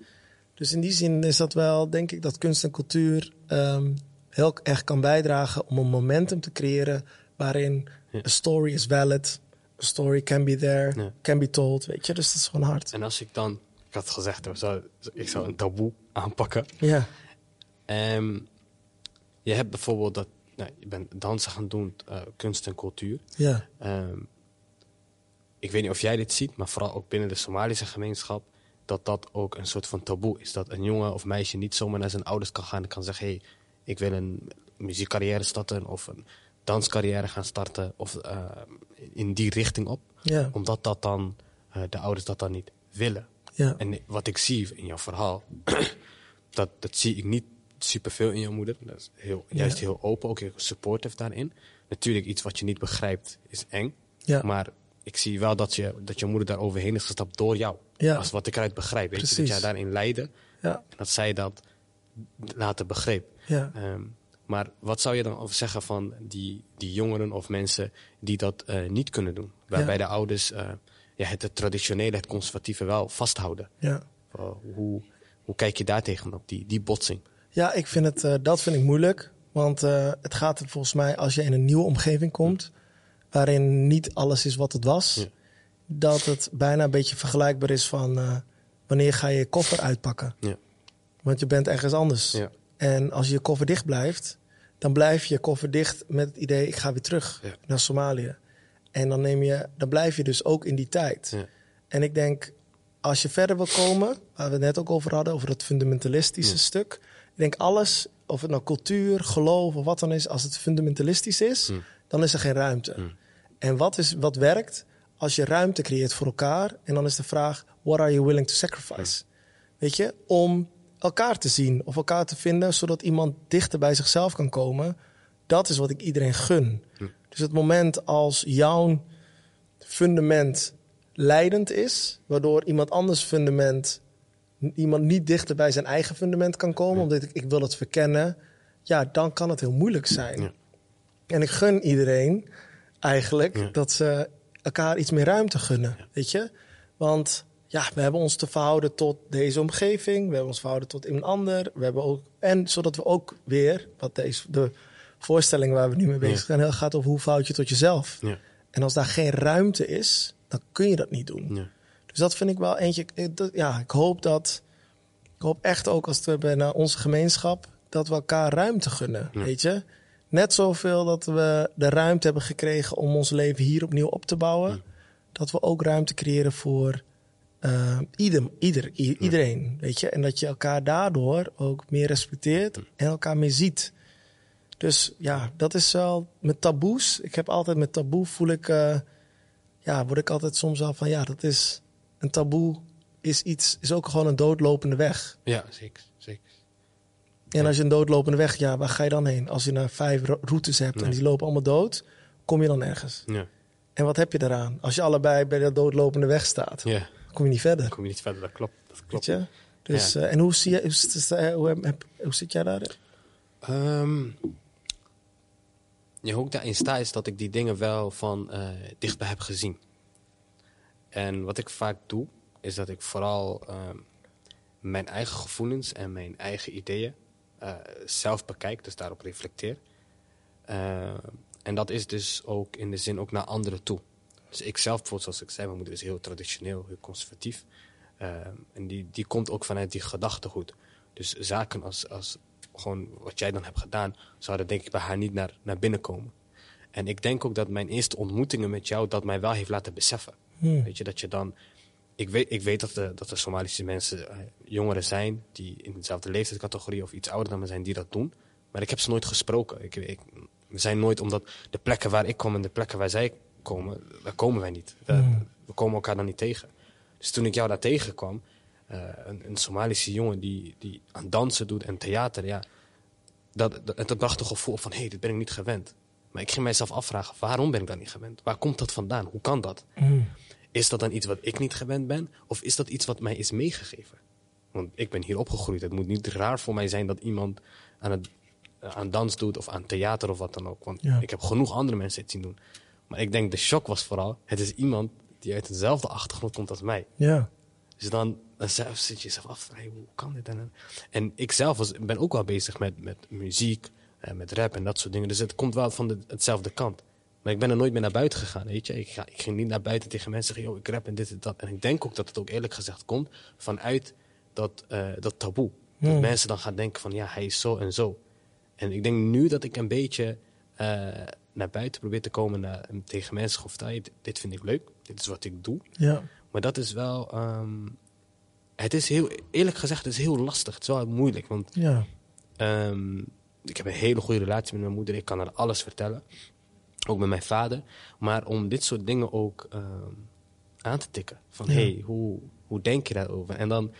Dus in die zin is dat wel, denk ik, dat kunst en cultuur ehm, heel erg kan bijdragen om een momentum te creëren waarin Ja. a story is valid, a story can be there, Ja. can be told, weet je. Dus dat is gewoon hard. En als ik dan, ik had gezegd, ik zou, ik zou een taboe aanpakken. Ja, Ehm, je hebt bijvoorbeeld dat, nou, je bent dansen gaan doen, eh, kunst en cultuur. ja, Ehm, ik weet niet of jij dit ziet, maar vooral ook binnen de Somalische gemeenschap, dat dat ook een soort van taboe is. Dat een jongen of meisje niet zomaar naar zijn ouders kan gaan en kan zeggen: hé, hey, ik wil een muziekcarrière starten of een danscarrière gaan starten of eh, in die richting op. Ja. Omdat dat dan, eh, de ouders dat dan niet willen. Ja. En wat ik zie in jouw verhaal, dat, dat zie ik niet superveel in jouw moeder. Dat is heel, juist Ja. heel open, ook heel supportive daarin. Natuurlijk, iets wat je niet begrijpt is eng. Ja. Maar ik zie wel dat je, dat je moeder daar overheen is gestapt door jou. Ja. Als wat ik eruit begrijp. Weet je, dat jij daarin leidde Ja. en dat zij dat later begreep. Ja. Ehm, maar wat zou je dan over zeggen van die, die jongeren of mensen die dat eh, niet kunnen doen? Waarbij Ja. de ouders eh, ja, het, het traditionele, het conservatieve wel vasthouden. ja. Uh, hoe, hoe kijk je daar tegenop, die, die botsing? Ja, ik vind het, eh, dat vind ik moeilijk. Want het gaat er volgens mij, als je in een nieuwe omgeving komt, waarin niet alles is wat het was, Ja. dat het bijna een beetje vergelijkbaar is van wanneer ga je je koffer uitpakken. Ja. Want je bent ergens anders. Ja. En als je koffer dicht blijft, dan blijf je koffer dicht met het idee, ik ga weer terug Ja. naar Somalië. En dan, neem je, dan blijf je dus ook in die tijd. Ja. En ik denk, als je verder wil komen, waar we het net ook over hadden, over het fundamentalistische Ja. stuk. Ik denk alles, of het nou cultuur, geloof of wat dan is, als het fundamentalistisch is, dan is er geen ruimte. En wat, is, wat werkt als je ruimte creëert voor elkaar? En dan is de vraag, what are you willing to sacrifice? Weet je, om elkaar te zien of elkaar te vinden, zodat iemand dichter bij zichzelf kan komen. Dat is wat ik iedereen gun. Hmm. Dus het moment als jouw fundament leidend is, waardoor iemand anders fundament, iemand niet dichter bij zijn eigen fundament kan komen, omdat ik, ik wil het verkennen, ja, dan kan het heel moeilijk zijn. Ja. En ik gun iedereen eigenlijk Ja. dat ze elkaar iets meer ruimte gunnen, weet je? Want ja, we hebben ons te verhouden tot deze omgeving, we hebben ons verhouden tot een ander, we hebben ook en zodat we ook weer, wat deze de voorstelling waar we nu mee bezig zijn, heel gaat over hoe verhoud je tot jezelf. Ja. En als daar geen ruimte is, dan kun je dat niet doen. Ja. Dus dat vind ik wel eentje. Ja, ik hoop dat. Ik hoop echt ook als we naar onze gemeenschap. dat we elkaar ruimte gunnen. Weet je? Net zoveel dat we de ruimte hebben gekregen om ons leven hier opnieuw op te bouwen. Dat we ook ruimte creëren voor eh, ieder, ieder, iedereen. Weet je? En dat je elkaar daardoor ook meer respecteert en elkaar meer ziet. Dus ja, dat is wel met taboes. Ik heb altijd met taboe voel ik. eh, ja, word ik altijd soms al van ja, dat is een taboe. Is iets, is ook gewoon een doodlopende weg. ja, zeker. zeker. En als je een doodlopende weg, ja, waar ga je dan heen? Als je nou vijf ro- routes hebt en die lopen allemaal dood, kom je dan ergens. Ja. En wat heb je daaraan? Als je allebei bij de doodlopende weg staat, ja, kom je niet verder. kom je niet verder, dat klopt. Dat Weet klopt. je? Dus, Ja. eh, en hoe, zie je, hoe, eh, hoe, hoe zit jij daar? Ehm, ja, hoe ik daarin sta is dat ik die dingen wel van eh, dichtbij heb gezien. En wat ik vaak doe, is dat ik vooral ehm, mijn eigen gevoelens en mijn eigen ideeën zelf bekijk, dus daarop reflecteer. Eh, en dat is dus ook in de zin ook naar anderen toe. Dus ik zelf bijvoorbeeld, zoals ik zei, mijn moeder is heel traditioneel, heel conservatief. Ehm, en die, die komt ook vanuit die gedachtegoed. Dus zaken als, als gewoon wat jij dan hebt gedaan, zouden denk ik bij haar niet naar, naar binnen komen. En ik denk ook dat mijn eerste ontmoetingen met jou dat mij wel heeft laten beseffen. Hmm. Weet je, dat je dan... Ik weet, ik weet dat, de, dat er Somalische mensen, eh, jongeren zijn, die in dezelfde leeftijdscategorie of iets ouder dan me zijn, die dat doen. Maar ik heb ze nooit gesproken. Ik, ik, we zijn nooit, omdat de plekken waar ik kom en de plekken waar zij komen, daar komen wij niet. We, Hmm. we komen elkaar dan niet tegen. Dus toen ik jou daar tegenkwam, eh, een, een Somalische jongen die, die aan dansen doet en theater, ja, dat, dat, dat bracht een gevoel van, hé, hey, dit ben ik niet gewend. Maar ik ging mijzelf afvragen, waarom ben ik dat niet gewend? Waar komt dat vandaan? Hoe kan dat? Hmm. Is dat dan iets wat ik niet gewend ben? Of is dat iets wat mij is meegegeven? Want ik ben hier opgegroeid. Het moet niet raar voor mij zijn dat iemand aan, het, eh, aan dans doet of aan theater of wat dan ook. Want Ja. ik heb genoeg andere mensen het zien doen. Maar ik denk de shock was vooral, het is iemand die uit dezelfde achtergrond komt als mij. Ja. Dus dan, dan zelf zit je jezelf af vragen, hoe kan dit? En, en ik zelf was, ben ook wel bezig met, met muziek, eh, met rap en dat soort dingen. Dus het komt wel van de, hetzelfde kant. Maar ik ben er nooit meer naar buiten gegaan, weet je. Ik, ga, ik ging niet naar buiten tegen mensen zeggen, yo, ik rap en dit en dat. En ik denk ook dat het ook eerlijk gezegd komt vanuit dat, eh, dat taboe. Dat mensen dan gaan denken van, ja, hij is zo en zo. En ik denk nu dat ik een beetje eh, naar buiten probeer te komen naar, en tegen mensen vertel je, dit, dit vind ik leuk, dit is wat ik doe. Ja. Maar dat is wel, ehm, het is heel, eerlijk gezegd, het is heel lastig. Het is wel moeilijk, want Ja. Ehm, ik heb een hele goede relatie met mijn moeder. Ik kan haar alles vertellen. Ook met mijn vader. Maar om dit soort dingen ook ehm, aan te tikken. Van, Ja. hey, hoe, hoe denk je daarover? En dan,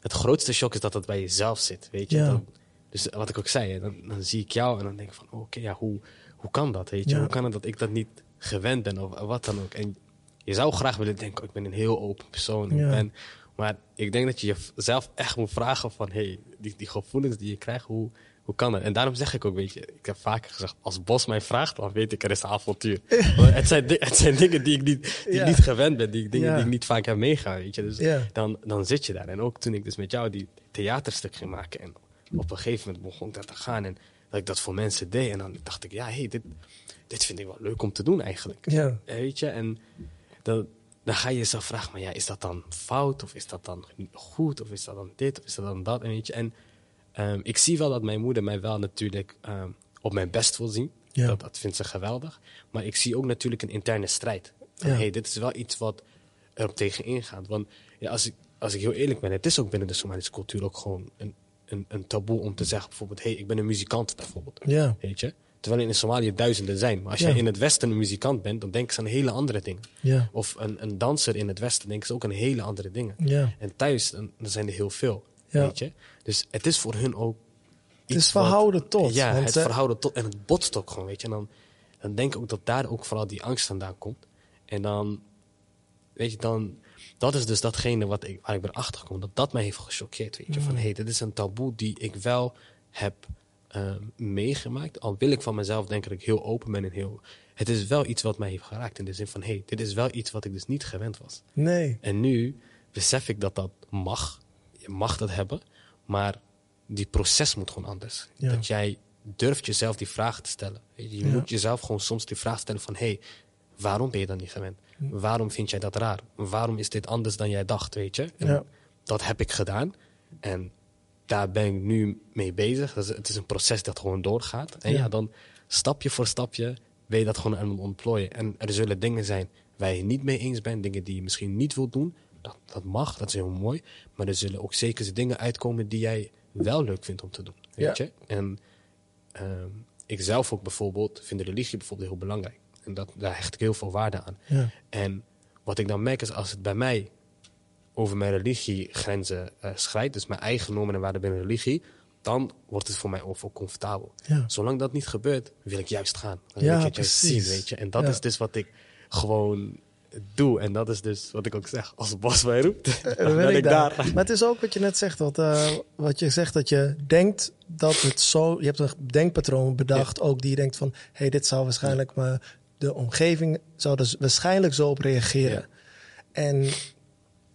het grootste shock is dat het bij jezelf zit, weet je. Ja. Dan, dus wat ik ook zei, dan zie ik jou en dan denk ik van, oké, ja, hoe, hoe kan dat, weet je? Ja. Hoe kan het dat ik dat niet gewend ben of wat dan ook? En je zou graag willen denken, oh, ik ben een heel open persoon. Ja. ben, maar ik denk dat je jezelf echt moet vragen van... hey, die, die gevoelens die je krijgt, hoe, hoe kan dat? En daarom zeg ik ook, weet je... Ik heb vaker gezegd, als Bos mij vraagt, dan weet ik, er is avontuur. Het, zijn, het zijn dingen die ik niet, die Ja. niet gewend ben. Die, dingen Ja. die ik niet vaak heb meegaan, weet je. Dus Ja. dan, dan zit je daar. En ook toen ik dus met jou die theaterstuk ging maken... en op een gegeven moment begon dat te gaan... en dat ik dat voor mensen deed. En dan dacht ik, ja, hey, dit, dit vind ik wel leuk om te doen eigenlijk. Ja. Weet je, en dan, dan ga je jezelf vragen, maar ja, is dat dan fout? Of is dat dan goed? Of is dat dan dit? Of is dat dan dat? En, weet je, en ehm, ik zie wel dat mijn moeder mij wel natuurlijk ehm, op mijn best wil zien. Ja. Dat, dat vindt ze geweldig. Maar ik zie ook natuurlijk een interne strijd. Van, Ja. hey, dit is wel iets wat erop tegen ingaat. Want ja, als, ik, als ik heel eerlijk ben, het is ook binnen de Somalische cultuur ook gewoon een, een, een taboe om te zeggen bijvoorbeeld, hey, ik ben een muzikant bijvoorbeeld. Ja. Weet je? Terwijl in Somalië duizenden zijn. Maar als Ja. jij in het Westen een muzikant bent, dan denken ze aan hele andere dingen. Ja. Of een, een danser in het Westen denken ze ook aan hele andere dingen. Ja. En thuis, dan, dan zijn er heel veel. Ja. Weet je? Dus het is voor hun ook. Het is verhouden tot, Ja, want het verhouden tot. En het botst ook gewoon, weet je. En dan, dan denk ik ook dat daar ook vooral die angst vandaan komt. En dan, weet je, dan. Dat is dus datgene wat ik, waar ik ben achtergekomen. Dat dat mij heeft gechoqueerd, weet je. Van, hé, hey, dit is een taboe die ik wel heb eh, meegemaakt. Al wil ik van mezelf denken dat ik heel open ben en heel... Het is wel iets wat mij heeft geraakt. In de zin van, hé, hey, dit is wel iets wat ik dus niet gewend was. Nee. En nu besef ik dat dat mag. Je mag dat hebben. Maar die proces moet gewoon anders. Ja. Dat jij durft jezelf die vraag te stellen. Je Je Ja. moet jezelf gewoon soms die vraag stellen van... hé, hey, waarom ben je dan niet gewend? Waarom vind jij dat raar? Waarom is dit anders dan jij dacht, weet je? Ja. Dat heb ik gedaan. En daar ben ik nu mee bezig. Het is een proces dat gewoon doorgaat. En Ja. ja, dan stapje voor stapje ben je dat gewoon aan het ontplooien. En er zullen dingen zijn waar je niet mee eens bent. Dingen die je misschien niet wilt doen. Dat, dat mag, dat is heel mooi. Maar er zullen ook zeker dingen uitkomen die jij wel leuk vindt om te doen. Weet Ja. je? En ehm, ik zelf ook bijvoorbeeld vind de religie bijvoorbeeld heel belangrijk. En dat, daar hecht ik heel veel waarde aan. Ja. En wat ik dan merk is als het bij mij over mijn religiegrenzen eh schrijdt, dus mijn eigen normen en waarden binnen religie, dan wordt het voor mij ook veel comfortabel. Ja. Zolang dat niet gebeurt, wil ik juist gaan. Dan Ja, wil ik het zien, weet je. En dat Ja. is dus wat ik gewoon doe. En dat is dus wat ik ook zeg. Als Bas mij roept, dan Dan ben ik ik daar. daar. Maar het is ook wat je net zegt, wat, eh, wat je zegt dat je denkt dat het zo. Je hebt een denkpatroon bedacht, ook die je denkt van, hé, hey, dit zou waarschijnlijk, maar de omgeving zou dus waarschijnlijk zo op reageren. Ja. En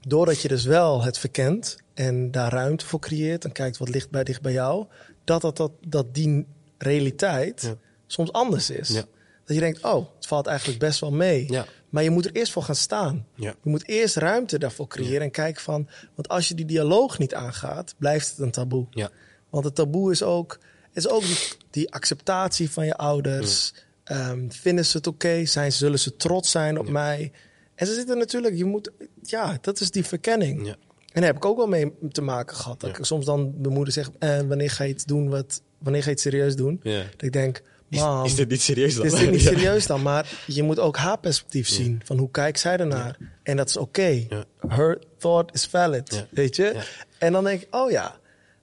doordat je dus wel het verkent en daar ruimte voor creëert en kijkt wat ligt bij dicht bij jou, dat, dat, dat, dat die realiteit Ja. soms anders is. Ja. Dat je denkt, oh, het valt eigenlijk best wel mee. Maar je moet er eerst voor gaan staan. Ja. Je moet eerst ruimte daarvoor creëren en kijken van... Want als je die dialoog niet aangaat, blijft het een taboe. Ja. Want het taboe is ook, is ook die, die acceptatie van je ouders. Ehm, vinden ze het oké? Zijn, zullen ze trots zijn op Ja. mij? En ze zitten natuurlijk... Je moet, ja, dat is die verkenning. Ja. En daar heb ik ook wel mee te maken gehad. Dat Ja. ik soms dan mijn moeder zegt... Eh, wanneer ga je iets doen? Wat, wanneer ga je het serieus doen? Dat ik denk... Is, Mam, is dit niet serieus dan? is dit niet serieus dan? Maar je moet ook haar perspectief zien. Van hoe kijkt zij ernaar? En dat is oké. Her thought is valid. Weet je? En dan denk ik, oh ja.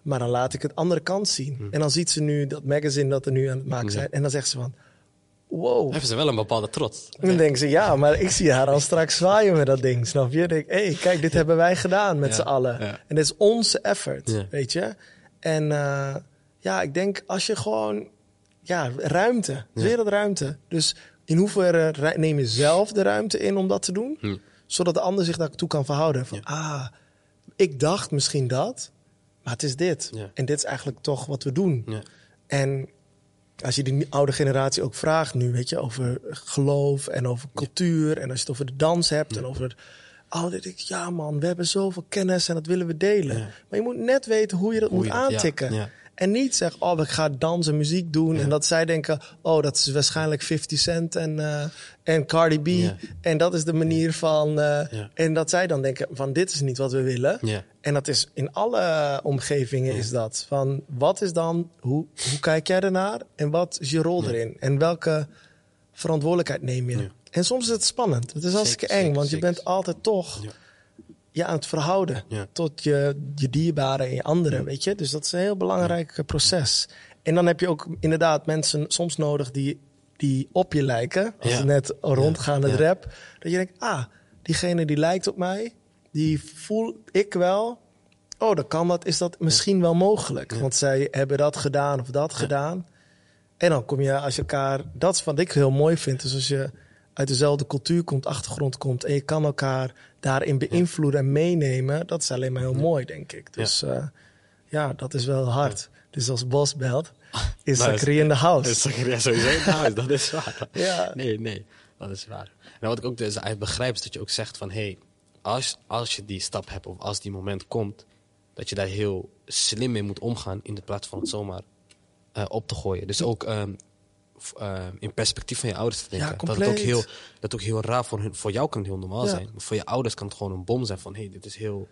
Maar dan laat ik het andere kant zien. Hm. En dan ziet ze nu dat magazine dat er nu aan het maken zijn. En dan zegt ze van, wow. Hebben ze wel een bepaalde trots. En dan denken ze, ja, maar ik zie haar al straks zwaaien met dat ding. Snap je? Denk hé, hey, kijk, dit hebben wij gedaan met Ja, z'n allen. En dit is onze effort, weet je? En eh, ja, ik denk als je gewoon, ja, ruimte, wereldruimte. Dus in hoeverre neem je zelf de ruimte in om dat te doen? Hm. Zodat de ander zich daartoe kan verhouden. Van, ah, ik dacht misschien dat, maar het is dit. En dit is eigenlijk toch wat we doen. Ja. En als je die oude generatie ook vraagt nu, weet je, over geloof en over cultuur. En als je het over de dans hebt en over. Oh, denk ik, ja man, we hebben zoveel kennis en dat willen we delen. Maar je moet net weten hoe je dat Hoe moet je dat- ja, aantikken. En niet zeg, oh, ik ga dansen, muziek doen. En dat zij denken, oh, dat is waarschijnlijk 50 Cent en, eh, en Cardi B. En dat is de manier van... eh. En dat zij dan denken, van dit is niet wat we willen. En dat is in alle omgevingen is dat. Van wat is dan, hoe, hoe kijk jij ernaar? En wat is je rol erin? En welke verantwoordelijkheid neem je? En soms is het spannend. Het is hartstikke eng, zeker, want je bent altijd toch Ja. aan het verhouden tot je, je dierbaren en je anderen, weet je. Dus dat is een heel belangrijk eh, proces. En dan heb je ook inderdaad mensen soms nodig die, die op je lijken. Als Ja. net rondgaan het Ja. rap. Dat je denkt, ah, diegene die lijkt op mij, die voel ik wel. Oh, dan kan dat, is dat misschien wel mogelijk. Want zij hebben dat gedaan of dat gedaan. En dan kom je als je elkaar, dat is wat ik heel mooi vind. Dus als je uit dezelfde cultuur komt, achtergrond komt en je kan elkaar daarin beïnvloeden en meenemen, dat is alleen maar heel mooi, denk ik. Dus ja, ja dat is wel hard. Dus als Bos belt, is Nou, Zachary in de house. Is sowieso nou, dat is waar. Ja. Nee, nee, dat is waar. En wat ik ook dus uit begrijp is dat je ook zegt van... hey, als, als je die stap hebt of als die moment komt... dat je daar heel slim mee moet omgaan... in de plaats van het zomaar eh, op te gooien. Dus ook ehm, f- eh, in perspectief van je ouders te denken. Ja, dat, het ook heel, dat ook heel raar voor, hun, voor jou kan het heel normaal Ja. zijn. Maar voor je ouders kan het gewoon een bom zijn van... hey, dit is heel...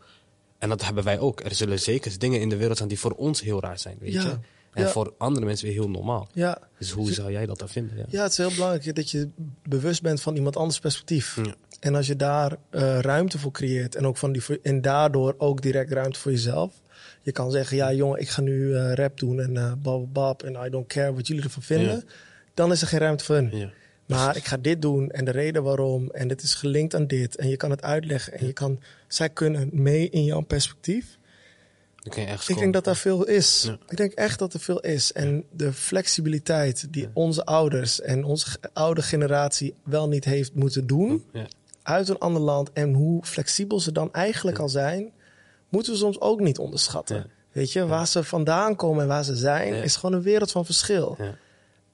En dat hebben wij ook. Er zullen zeker dingen in de wereld zijn die voor ons heel raar zijn, weet Ja. je. En Ja. voor andere mensen weer heel normaal. Ja. Dus hoe zou jij dat dan vinden? Ja. Ja, het is heel belangrijk dat je bewust bent van iemand anders perspectief. Ja. En als je daar eh, ruimte voor creëert en, ook van die, en daardoor ook direct ruimte voor jezelf. Je kan zeggen, ja jongen, ik ga nu eh, rap doen en eh bab, bab en I don't care wat jullie ervan vinden. Dan is er geen ruimte voor hun. Ja. Maar ik ga dit doen en de reden waarom en dit is gelinkt aan dit. En je kan het uitleggen en je kan, zij kunnen mee in jouw perspectief. Ik denk dat daar veel is. Ja. Ik denk echt dat er veel is. En de flexibiliteit die onze ouders en onze oude generatie wel niet heeft moeten doen uit een ander land en hoe flexibel ze dan eigenlijk al zijn, moeten we soms ook niet onderschatten. Weet je, waar ze vandaan komen en waar ze zijn, is gewoon een wereld van verschil.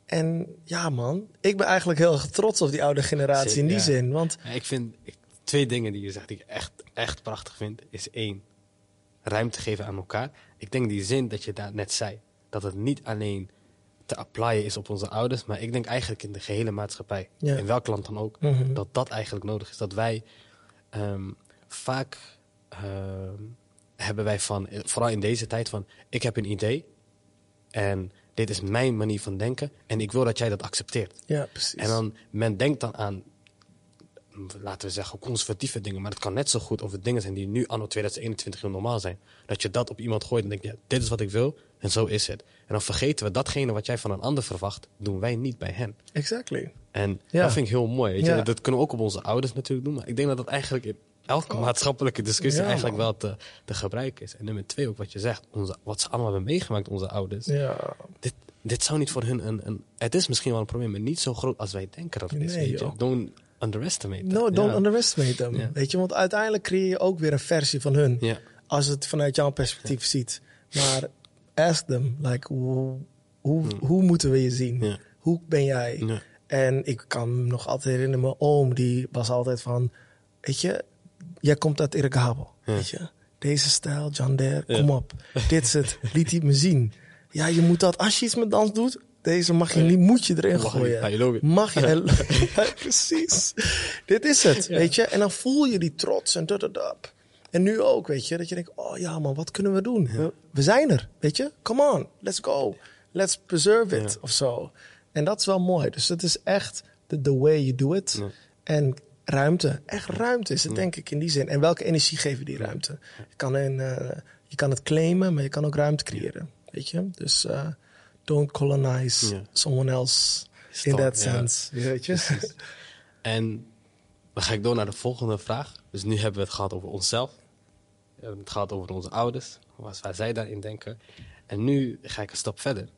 En ja, man, ik ben eigenlijk heel erg trots op die oude generatie Zeker, in die ja. zin. Want Ja, Ik vind ik- twee dingen die je zegt die ik echt, echt prachtig vind. Is één, ruimte geven aan elkaar. Ik denk die zin dat je daar net zei. Dat het niet alleen te applyen is op onze ouders. Maar ik denk eigenlijk in de gehele maatschappij. Ja. In welk land dan ook. Mhm. Dat dat eigenlijk nodig is. Dat wij ehm, vaak ehm, hebben wij van, vooral in deze tijd van... Ik heb een idee. En dit is mijn manier van denken. En ik wil dat jij dat accepteert. ja, precies. En dan, men denkt dan aan, laten we zeggen, conservatieve dingen. Maar het kan net zo goed over dingen zijn die nu anno 2021 heel normaal zijn. Dat je dat op iemand gooit en denkt, ja, dit is wat ik wil en zo is het. En dan vergeten we datgene wat jij van een ander verwacht, doen wij niet bij hen. Exactly. En Ja. dat vind ik heel mooi. Weet je? Ja. Dat kunnen we ook op onze ouders natuurlijk doen. Maar ik denk dat dat eigenlijk in elke maatschappelijke discussie Ja, eigenlijk man. wel te, te gebruiken is. En nummer twee ook wat je zegt, onze, wat ze allemaal hebben meegemaakt, onze ouders. Ja, Dit, dit zou niet voor hun een, een... Het is misschien wel een probleem, maar niet zo groot als wij denken dat het is. Nee, weet je? joh. Don't underestimate. No, don't Ja. underestimate them. Ja. Weet je, want uiteindelijk creëer je ook weer een versie van hun. Ja. Als het vanuit jouw perspectief ziet. Maar ask them, like, hoe, hoe, hoe moeten we je zien? Hoe ben jij? En ik kan me nog altijd herinneren, mijn oom, die was altijd van, weet je, jij komt uit Irgabel, Ja. weet je. Deze stijl, John Dare, kom op. Dit is het, liet hij me zien. Ja, je moet dat, als je iets met dans doet, deze mag je niet, moet je erin Mag gooien. je. Mag je. Precies. Dit is het, weet je. En dan voel je die trots en dat, dat, dat. En nu ook, weet je, dat je denkt, oh ja man, wat kunnen we doen? We, we zijn er, weet je. Come on, let's go. Let's preserve it, Ja. of zo. En dat is wel mooi. Dus het is echt the, the way you do it. En ruimte, echt ruimte is het denk ik in die zin. En welke energie je die ruimte? Je kan, eh, je kan het claimen, maar je kan ook ruimte creëren, weet je. Dus eh, don't colonize someone else in that sense, weet je. En dan ga ik door naar de volgende vraag. Dus nu hebben we het gehad over onszelf. We hebben het gehad over onze ouders. Wat waar zij daarin denken. En nu ga ik een stap verder.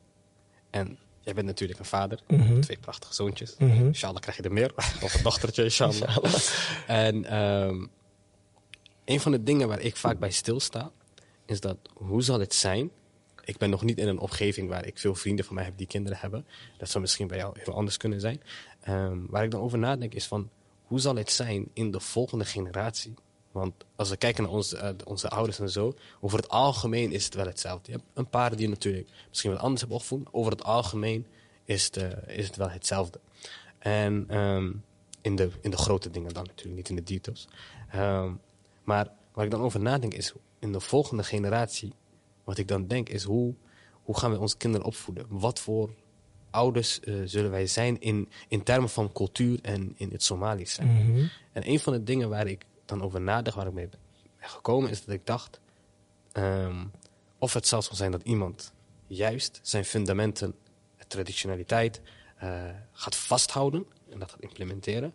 En jij bent natuurlijk een vader. Mhm. Twee prachtige zoontjes. Mhm. Inshallah krijg je er meer. of een dochtertje, inshallah. en ehm, een van de dingen waar ik vaak bij stilsta... is dat hoe zal het zijn... Ik ben nog niet in een omgeving waar ik veel vrienden van mij heb die kinderen hebben. Dat zou misschien bij jou heel anders kunnen zijn. Ehm, waar ik dan over nadenk is van... hoe zal het zijn in de volgende generatie... Want als we kijken naar onze, eh, onze ouders en zo, over het algemeen is het wel hetzelfde. Je hebt een paar die natuurlijk misschien wat anders hebben opgevoed. Over het algemeen is het, eh, is het wel hetzelfde. En ehm, in, de, in de grote dingen dan natuurlijk, niet in de details. Ehm, maar waar ik dan over nadenk is, in de volgende generatie, wat ik dan denk is, hoe, hoe gaan we onze kinderen opvoeden? Wat voor ouders eh, zullen wij zijn in, in termen van cultuur en in het Somalisch zijn? Mhm. En een van de dingen waar ik dan over nadacht, waar ik mee ben gekomen, is dat ik dacht, ehm, of het zelfs kan zijn dat iemand juist zijn fundamenten, traditionaliteit, eh, gaat vasthouden en dat gaat implementeren.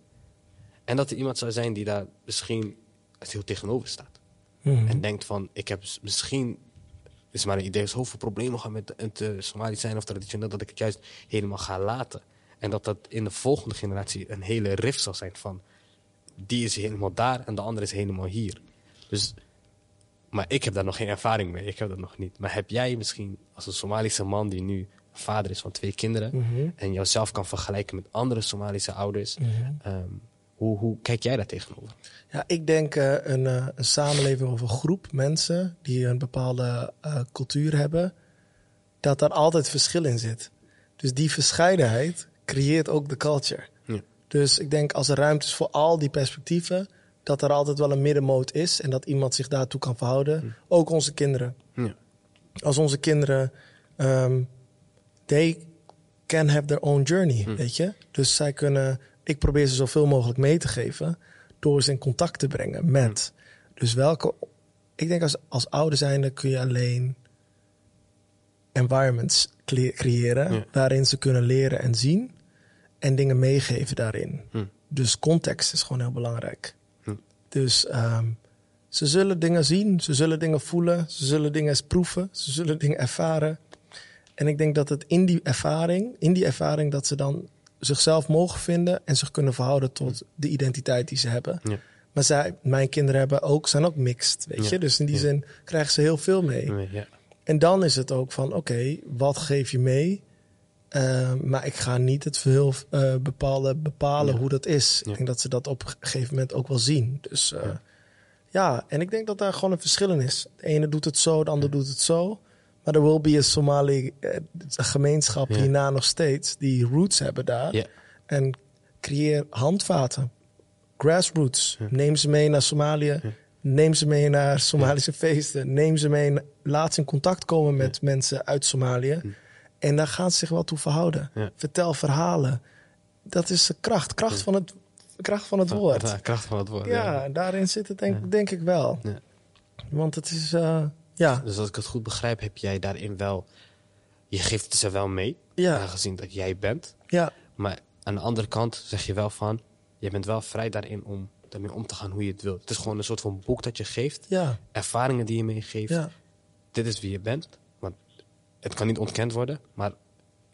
En dat er iemand zou zijn die daar misschien het heel tegenover staat. Mhm. En denkt van, ik heb misschien, is maar een idee, zoveel problemen gaan met het uh, Somalisch zijn of traditioneel, dat ik het juist helemaal ga laten. En dat dat in de volgende generatie een hele rift zal zijn van, die is helemaal daar en de andere is helemaal hier. Dus, maar ik heb daar nog geen ervaring mee, ik heb dat nog niet. Maar heb jij misschien als een Somalische man die nu vader is van twee kinderen Mhm. en jouzelf kan vergelijken met andere Somalische ouders, Mhm. ehm, hoe, hoe kijk jij daar tegenover? Ja, ik denk eh, een, eh, een samenleving of een groep mensen die een bepaalde eh, cultuur hebben, dat daar altijd verschil in zit. Dus die verscheidenheid creëert ook de culture. Ja. Dus ik denk als er ruimte is voor al die perspectieven, dat er altijd wel een middenmoot is en dat iemand zich daartoe kan verhouden. Ook onze kinderen. Ja. Als onze kinderen, ehm, they can have their own journey, weet je. Dus zij kunnen, ik probeer ze zoveel mogelijk mee te geven door ze in contact te brengen met. Dus welke, ik denk als, als ouder zijnde kun je alleen environments cre- creëren Ja. waarin ze kunnen leren en zien en dingen meegeven daarin. Hm. Dus context is gewoon heel belangrijk. Hm. Dus ehm, ze zullen dingen zien, ze zullen dingen voelen, ze zullen dingen eens proeven, ze zullen dingen ervaren. En ik denk dat het in die ervaring, in die ervaring, dat ze dan zichzelf mogen vinden en zich kunnen verhouden tot de identiteit die ze hebben. Ja. Maar zij, mijn kinderen hebben ook, zijn ook mixed, weet Ja. je. Dus in die Ja. zin krijgen ze heel veel mee. En dan is het ook van, oké, wat geef je mee? Uh, maar ik ga niet het veel uh, bepalen, bepalen hoe dat is. Ik denk dat ze dat op een gegeven moment ook wel zien. Dus uh, ja. ja. en ik denk dat daar gewoon een verschil in is. De ene doet het zo, de ander doet het zo. Maar er will be a Somali uh, een gemeenschap hierna nog steeds die roots hebben daar. En creëer handvaten, grassroots. Neem ze mee naar Somalië. Neem ze mee naar Somalische feesten. Neem ze mee, laat ze in contact komen met mensen uit Somalië. En daar gaan ze zich wel toe verhouden. Vertel verhalen. Dat is de kracht. Kracht van het, kracht van het woord. Ja, kracht van het woord. Ja, daarin zit het denk, denk ik wel. Want het is, uh, ja. Dus als ik het goed begrijp, heb jij daarin wel... Je geeft ze wel mee, Ja. aangezien dat jij bent. Ja, Maar aan de andere kant zeg je wel van... Je bent wel vrij daarin om daarmee om te gaan hoe je het wilt. Het is gewoon een soort van boek dat je geeft. ja, Ervaringen die je meegeeft. ja. Dit is wie je bent. Want het kan niet ontkend worden. Maar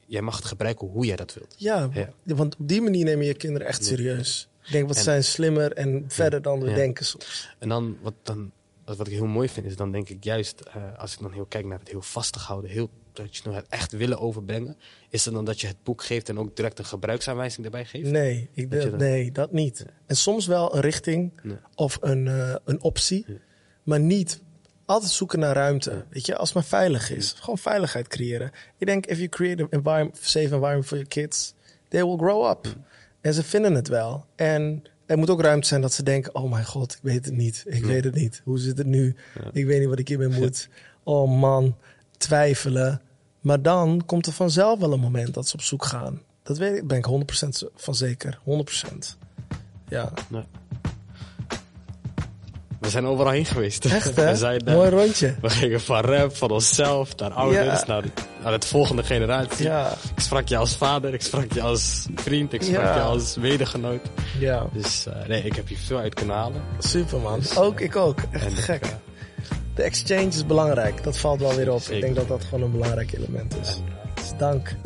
jij mag het gebruiken hoe jij dat wilt. Ja, Ja. want op die manier neem je kinderen echt serieus. Ik denk, wat En- zijn slimmer en verder dan we denken soms. En dan wat, dan, wat ik heel mooi vind, is dan denk ik juist, eh, als ik dan heel kijk naar het heel vastig houden, heel traditioneel het echt willen overbrengen, is het dan dat je het boek geeft en ook direct een gebruiksaanwijzing erbij geeft? Nee, ik Dat dan- nee, dat niet. En soms wel een richting Nee. of een, eh, een optie, maar niet altijd zoeken naar ruimte. Weet je, als het maar veilig is. Gewoon veiligheid creëren. Ik denk, if you create an environment, safe environment for your kids, they will grow up. En ze vinden het wel. En er moet ook ruimte zijn dat ze denken, oh mijn god, ik weet het niet. Ik weet het niet. Hoe zit het nu? Ik weet niet wat ik hiermee moet. Oh man, twijfelen. Maar dan komt er vanzelf wel een moment dat ze op zoek gaan. Dat weet ik, ben ik 100% van zeker. 100%. Ja, Nee. We zijn overal heen geweest. echt hè? We, zijn, eh, Mooi rondje. we gingen van rap, van onszelf, naar ouders, Ja. naar, naar het volgende generatie. Ja, Ik sprak je als vader, ik sprak je als vriend, ik sprak Ja. je als medegenoot. ja. Dus eh, nee, ik heb hier veel uit kunnen halen. Super man. Ook, ik ook. Echt En ik, gek. eh, De exchange is belangrijk. Dat valt wel weer op. Ik denk dat dat gewoon een belangrijk element is. en, eh, Dus dank.